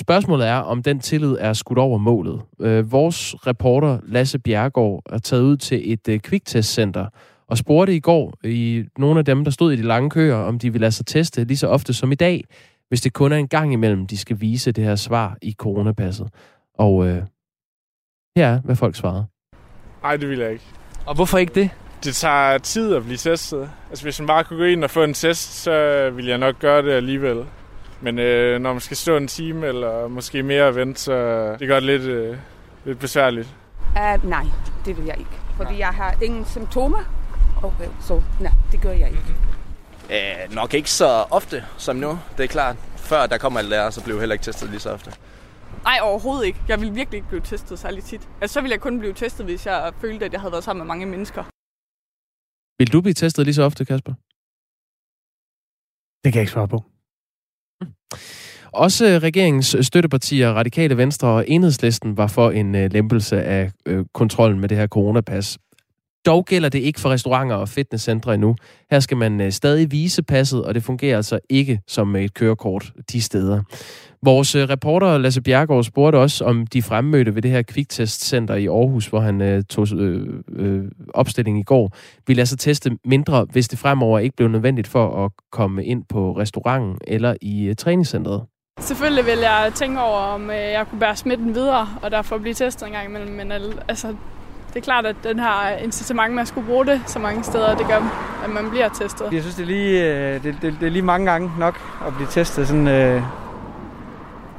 Spørgsmålet er, om den tillid er skudt over målet. Øh, vores reporter Lasse Bjergård er taget ud til et øh, kviktestcenter og spurgte i går i nogle af dem, der stod i de lange køer, om de vil lade sig teste lige så ofte som i dag, hvis det kun er en gang imellem, de skal vise det her svar i coronapasset. Og øh, her er, hvad folk svarede. Nej, det vil jeg ikke. Og hvorfor ikke det? Det tager tid at blive testet. Altså, hvis man bare kunne gå ind og få en test, så vil jeg nok gøre det alligevel. Men øh, når man skal stå en time eller måske mere og vente, så det gør det lidt, øh, lidt besværligt. Uh, nej, det vil jeg ikke. Fordi nej. jeg har ingen symptomer. Okay, så nej, det gør jeg ikke. Mm-hmm. Uh, nok ikke så ofte som nu, det er klart. Før der kommer alle lærer, så blev jeg heller ikke testet lige så ofte. Nej, overhovedet ikke. Jeg vil virkelig ikke blive testet særlig tit. Altså, så ville jeg kun blive testet, hvis jeg følte, at jeg havde været sammen med mange mennesker. Vil du blive testet lige så ofte, Kasper? Det kan jeg ikke svare på. Også regeringens støttepartier, Radikale Venstre og Enhedslisten, var for en øh, lempelse af øh, kontrollen med det her coronapas. Dog gælder det ikke for restauranter og fitnesscentre endnu. Her skal man øh, stadig vise passet, og det fungerer altså ikke som et kørekort de steder. Vores øh, reporter Lasse Bjergård spurgte også, om de fremmødte ved det her kviktestcenter i Aarhus, hvor han øh, tog øh, øh, opstilling i går, ville altså teste mindre, hvis det fremover ikke blev nødvendigt for at komme ind på restauranten eller i øh, træningscentret. Selvfølgelig vil jeg tænke over, om øh, jeg kunne bære smitten videre, og derfor blive testet en gang imellem. Men altså, det er klart, at den her incitament med at skulle bruge det så mange steder, det gør, at man bliver testet. Jeg synes, det er lige, øh, det, det, det er lige mange gange nok at blive testet sådan øh,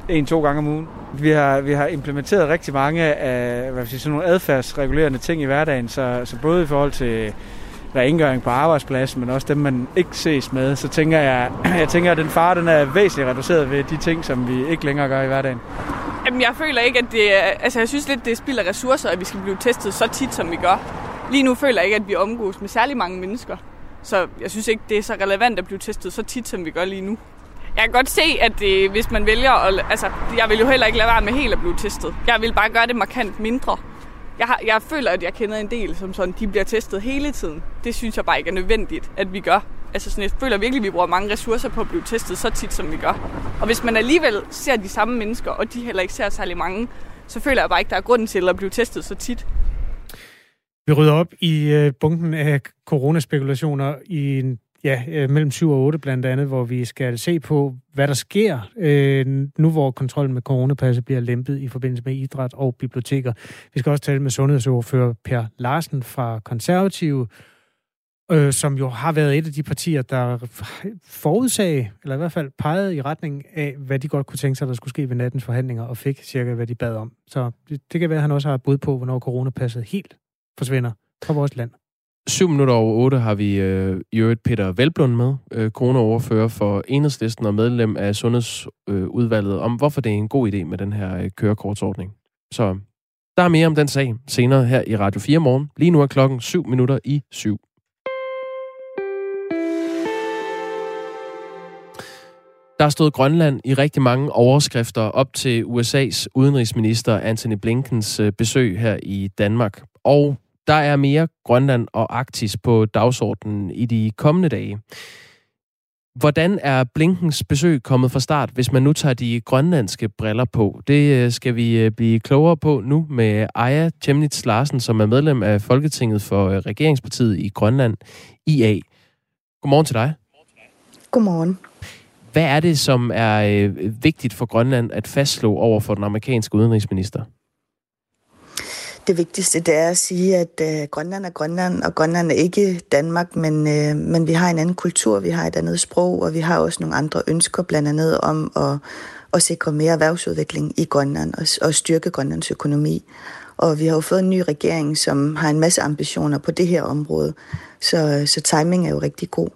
en-to gange om ugen. Vi har, vi har implementeret rigtig mange af hvad vil sige, sådan nogle adfærdsregulerende ting i hverdagen, så, så både i forhold til rengøring på arbejdspladsen, men også dem, man ikke ses med, så tænker jeg, jeg tænker, at den fare den er væsentligt reduceret ved de ting, som vi ikke længere gør i hverdagen. Jamen, jeg føler ikke, at det er... Altså, jeg synes lidt, det spilder ressourcer, at vi skal blive testet så tit, som vi gør. Lige nu føler jeg ikke, at vi omgås med særlig mange mennesker. Så jeg synes ikke, det er så relevant at blive testet så tit, som vi gør lige nu. Jeg kan godt se, at det, hvis man vælger at... Altså, jeg vil jo heller ikke lade være med helt at blive testet. Jeg vil bare gøre det markant mindre. Jeg, har, jeg føler, at jeg kender en del, som sådan, de bliver testet hele tiden. Det synes jeg bare ikke er nødvendigt, at vi gør. Altså sådan, jeg føler virkelig, at vi bruger mange ressourcer på at blive testet så tit, som vi gør. Og hvis man alligevel ser de samme mennesker, og de heller ikke ser særlig mange, så føler jeg bare ikke, der er grund til at blive testet så tit. Vi rydder op i øh, bunken af coronaspekulationer i en ja, øh, mellem 7 og 8 blandt andet, hvor vi skal se på, hvad der sker øh, nu, hvor kontrollen med coronapasset bliver lempet i forbindelse med idræt og biblioteker. Vi skal også tale med sundhedsordfører Per Larsen fra Konservative, øh, som jo har været et af de partier, der forudsag, eller i hvert fald pegede i retning af, hvad de godt kunne tænke sig, der skulle ske ved nattens forhandlinger, og fik cirka, hvad de bad om. Så det, det kan være, at han også har bud på, hvornår coronapasset helt forsvinder fra vores land. 7 minutter over 8 har vi øh, i øvrigt Peter Velblund med, øh, coronaoverfører for Enhedslisten og medlem af Sundhedsudvalget, øh, om hvorfor det er en god idé med den her øh, kørekortsordning. Så der er mere om den sag senere her i Radio 4 morgen. Lige nu er klokken 7 minutter i 7. Der har stået Grønland i rigtig mange overskrifter op til USA's udenrigsminister Anthony Blinkens øh, besøg her i Danmark. Og der er mere Grønland og Arktis på dagsordenen i de kommende dage. Hvordan er Blinkens besøg kommet fra start, hvis man nu tager de grønlandske briller på? Det øh, skal vi øh, blive klogere på nu med Aya Chemnitz Larsen, som er medlem af Folketinget for Regeringspartiet i Grønland, IA. Godmorgen til dig. Godmorgen. Hvad er det, som er øh, vigtigt for Grønland at fastslå over for den amerikanske udenrigsminister? Det vigtigste det er at sige, at øh, Grønland er Grønland, og Grønland er ikke Danmark, men, øh, men vi har en anden kultur, vi har et andet sprog, og vi har også nogle andre ønsker, blandt andet om at, at sikre mere erhvervsudvikling i Grønland og, og styrke Grønlands økonomi. Og vi har jo fået en ny regering, som har en masse ambitioner på det her område, så, så timing er jo rigtig god.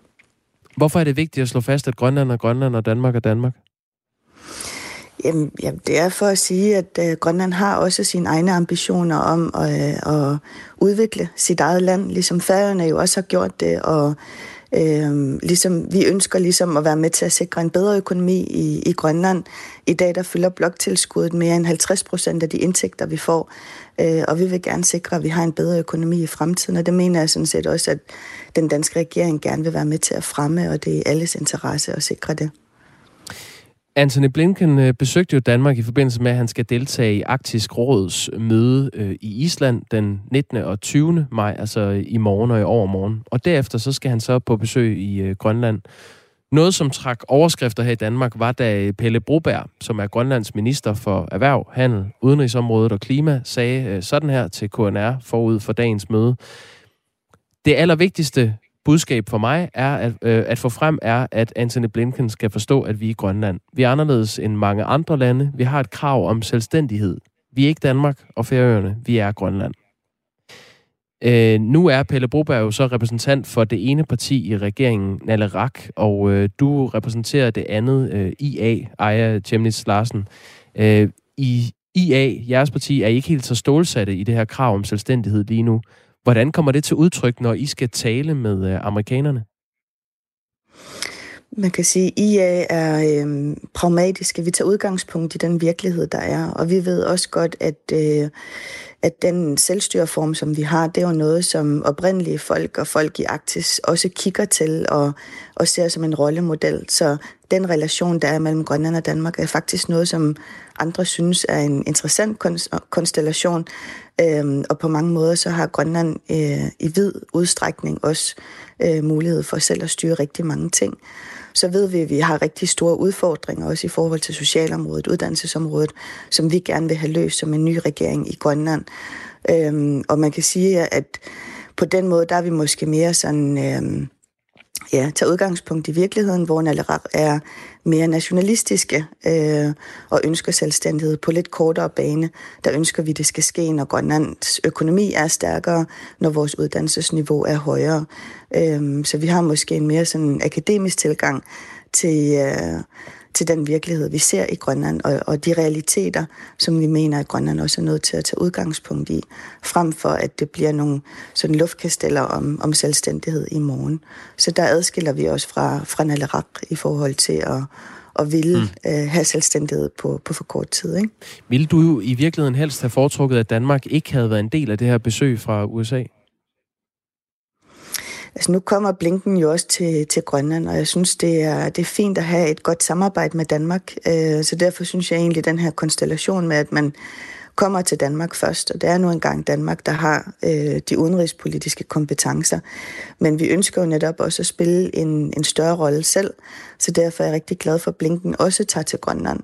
Hvorfor er det vigtigt at slå fast, at Grønland er Grønland og Danmark er Danmark? Jamen, jamen, det er for at sige, at øh, Grønland har også sine egne ambitioner om at, øh, at udvikle sit eget land, ligesom Færøerne jo også har gjort det, og Øh, ligesom, vi ønsker ligesom at være med til at sikre en bedre økonomi i, i Grønland. I dag der fylder bloktilskuddet mere end 50 procent af de indtægter, vi får. Øh, og vi vil gerne sikre, at vi har en bedre økonomi i fremtiden. Og det mener jeg sådan set også, at den danske regering gerne vil være med til at fremme, og det er alles interesse at sikre det. Anthony Blinken øh, besøgte jo Danmark i forbindelse med, at han skal deltage i Arktisk Råds møde øh, i Island den 19. og 20. maj, altså i morgen og i overmorgen. Og derefter så skal han så på besøg i øh, Grønland. Noget, som trak overskrifter her i Danmark, var da Pelle Broberg, som er Grønlands minister for Erhverv, Handel, Udenrigsområdet og Klima, sagde sådan her til KNR forud for dagens møde. Det allervigtigste budskab for mig er at, øh, at få frem er, at Anthony Blinken skal forstå, at vi er i Grønland. Vi er anderledes end mange andre lande. Vi har et krav om selvstændighed. Vi er ikke Danmark og Færøerne. Vi er Grønland. Øh, nu er Pelle Broberg jo så repræsentant for det ene parti i regeringen, Nalerak, og øh, du repræsenterer det andet, øh, IA, Aya Chemnitz Larsen. Øh, I IA, jeres parti, er ikke helt så stålsatte i det her krav om selvstændighed lige nu. Hvordan kommer det til udtryk, når I skal tale med øh, amerikanerne? Man kan sige, at IA er øh, pragmatiske. Vi tager udgangspunkt i den virkelighed, der er. Og vi ved også godt, at, øh, at den selvstyreform, som vi har, det er jo noget, som oprindelige folk og folk i Arktis også kigger til og, og ser som en rollemodel. Så den relation, der er mellem Grønland og Danmark, er faktisk noget, som andre synes er en interessant konstellation. Øhm, og på mange måder så har Grønland øh, i vid udstrækning også øh, mulighed for selv at styre rigtig mange ting. Så ved vi, at vi har rigtig store udfordringer også i forhold til socialområdet, uddannelsesområdet, som vi gerne vil have løst som en ny regering i Grønland. Øhm, og man kan sige, at på den måde, der er vi måske mere sådan... Øh, ja, tage udgangspunkt i virkeligheden, hvor Nalerak er mere nationalistiske øh, og ønsker selvstændighed på lidt kortere bane. Der ønsker vi, at det skal ske, når Grønlands økonomi er stærkere, når vores uddannelsesniveau er højere. Øh, så vi har måske en mere sådan akademisk tilgang til, øh, til den virkelighed, vi ser i Grønland, og, og de realiteter, som vi mener, at Grønland også er nødt til at tage udgangspunkt i, frem for at det bliver nogle sådan luftkasteller om, om selvstændighed i morgen. Så der adskiller vi os fra, fra Nalerak i forhold til at, at ville mm. øh, have selvstændighed på, på for kort tid. Ikke? Vil du i virkeligheden helst have foretrukket, at Danmark ikke havde været en del af det her besøg fra USA? Altså nu kommer Blinken jo også til, til Grønland, og jeg synes, det er, det er fint at have et godt samarbejde med Danmark. Øh, så derfor synes jeg egentlig, at den her konstellation med, at man kommer til Danmark først, og det er nu engang Danmark, der har øh, de udenrigspolitiske kompetencer. Men vi ønsker jo netop også at spille en, en større rolle selv, så derfor er jeg rigtig glad for, at Blinken også tager til Grønland.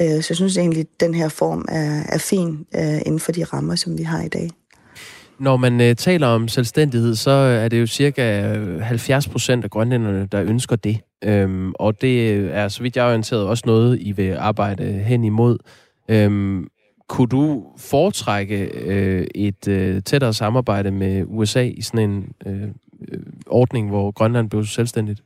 Øh, så jeg synes egentlig, at den her form er, er fin øh, inden for de rammer, som vi har i dag. Når man øh, taler om selvstændighed, så øh, er det jo cirka øh, 70 procent af grønlænderne, der ønsker det. Øhm, og det øh, er, så vidt jeg er orienteret, også noget, I vil arbejde hen imod. Øhm, kunne du foretrække øh, et øh, tættere samarbejde med USA i sådan en øh, ordning, hvor Grønland blev selvstændigt?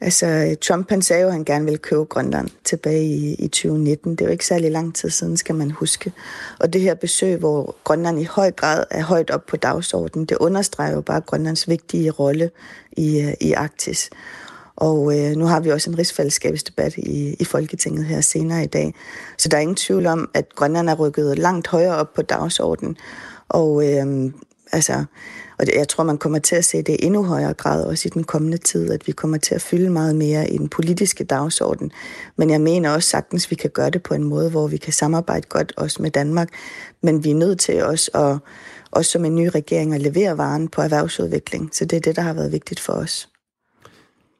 Altså, Trump han sagde jo, at han gerne ville købe Grønland tilbage i, i 2019. Det er jo ikke særlig lang tid siden, skal man huske. Og det her besøg, hvor Grønland i høj grad er højt op på dagsordenen, det understreger jo bare Grønlands vigtige rolle i, øh, i Arktis. Og øh, nu har vi også en rigsfællesskabsdebat i, i Folketinget her senere i dag. Så der er ingen tvivl om, at Grønland er rykket langt højere op på dagsordenen. Og øh, altså, og det, jeg tror, man kommer til at se det i endnu højere grad også i den kommende tid, at vi kommer til at fylde meget mere i den politiske dagsorden. Men jeg mener også sagtens, at vi kan gøre det på en måde, hvor vi kan samarbejde godt også med Danmark. Men vi er nødt til også at, også som en ny regering at levere varen på erhvervsudvikling. Så det er det, der har været vigtigt for os.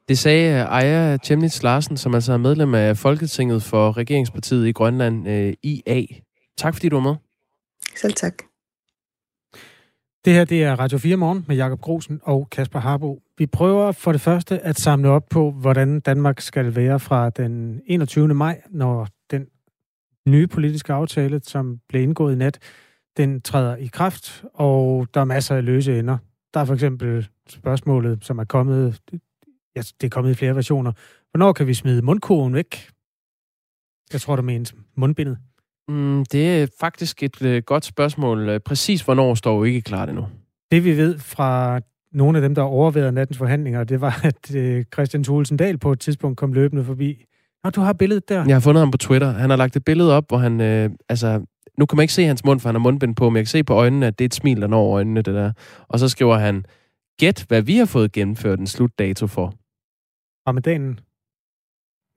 Det sagde Aya Chemnitz Larsen, som altså er medlem af Folketinget for Regeringspartiet i Grønland, øh, IA. Tak fordi du var med. Selv tak. Det her det er Radio 4 Morgen med Jakob Grosen og Kasper Harbo. Vi prøver for det første at samle op på, hvordan Danmark skal være fra den 21. maj, når den nye politiske aftale, som blev indgået i nat, den træder i kraft, og der er masser af løse ender. Der er for eksempel spørgsmålet, som er kommet, ja, det er kommet i flere versioner. Hvornår kan vi smide mundkurven væk? Jeg tror, der menes mundbindet. Mm, det er faktisk et øh, godt spørgsmål. Præcis hvornår står jo ikke klart endnu. Det vi ved fra nogle af dem, der overvejede nattens forhandlinger, det var, at øh, Christian Thulesen Dahl på et tidspunkt kom løbende forbi. Nå, du har billedet der. Jeg har fundet ham på Twitter. Han har lagt et billede op, hvor han... Øh, altså, nu kan man ikke se hans mund, for han har mundbind på, men jeg kan se på øjnene, at det er et smil, der når over øjnene, det der. Og så skriver han, gæt, hvad vi har fået gennemført en slutdato for. Ramadanen.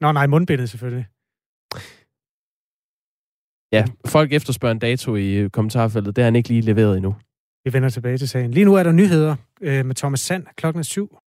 Nå nej, mundbindet selvfølgelig. Ja, folk efterspørger en dato i øh, kommentarfeltet. Det har han ikke lige leveret endnu. Vi vender tilbage til sagen. Lige nu er der nyheder øh, med Thomas Sand klokken 7.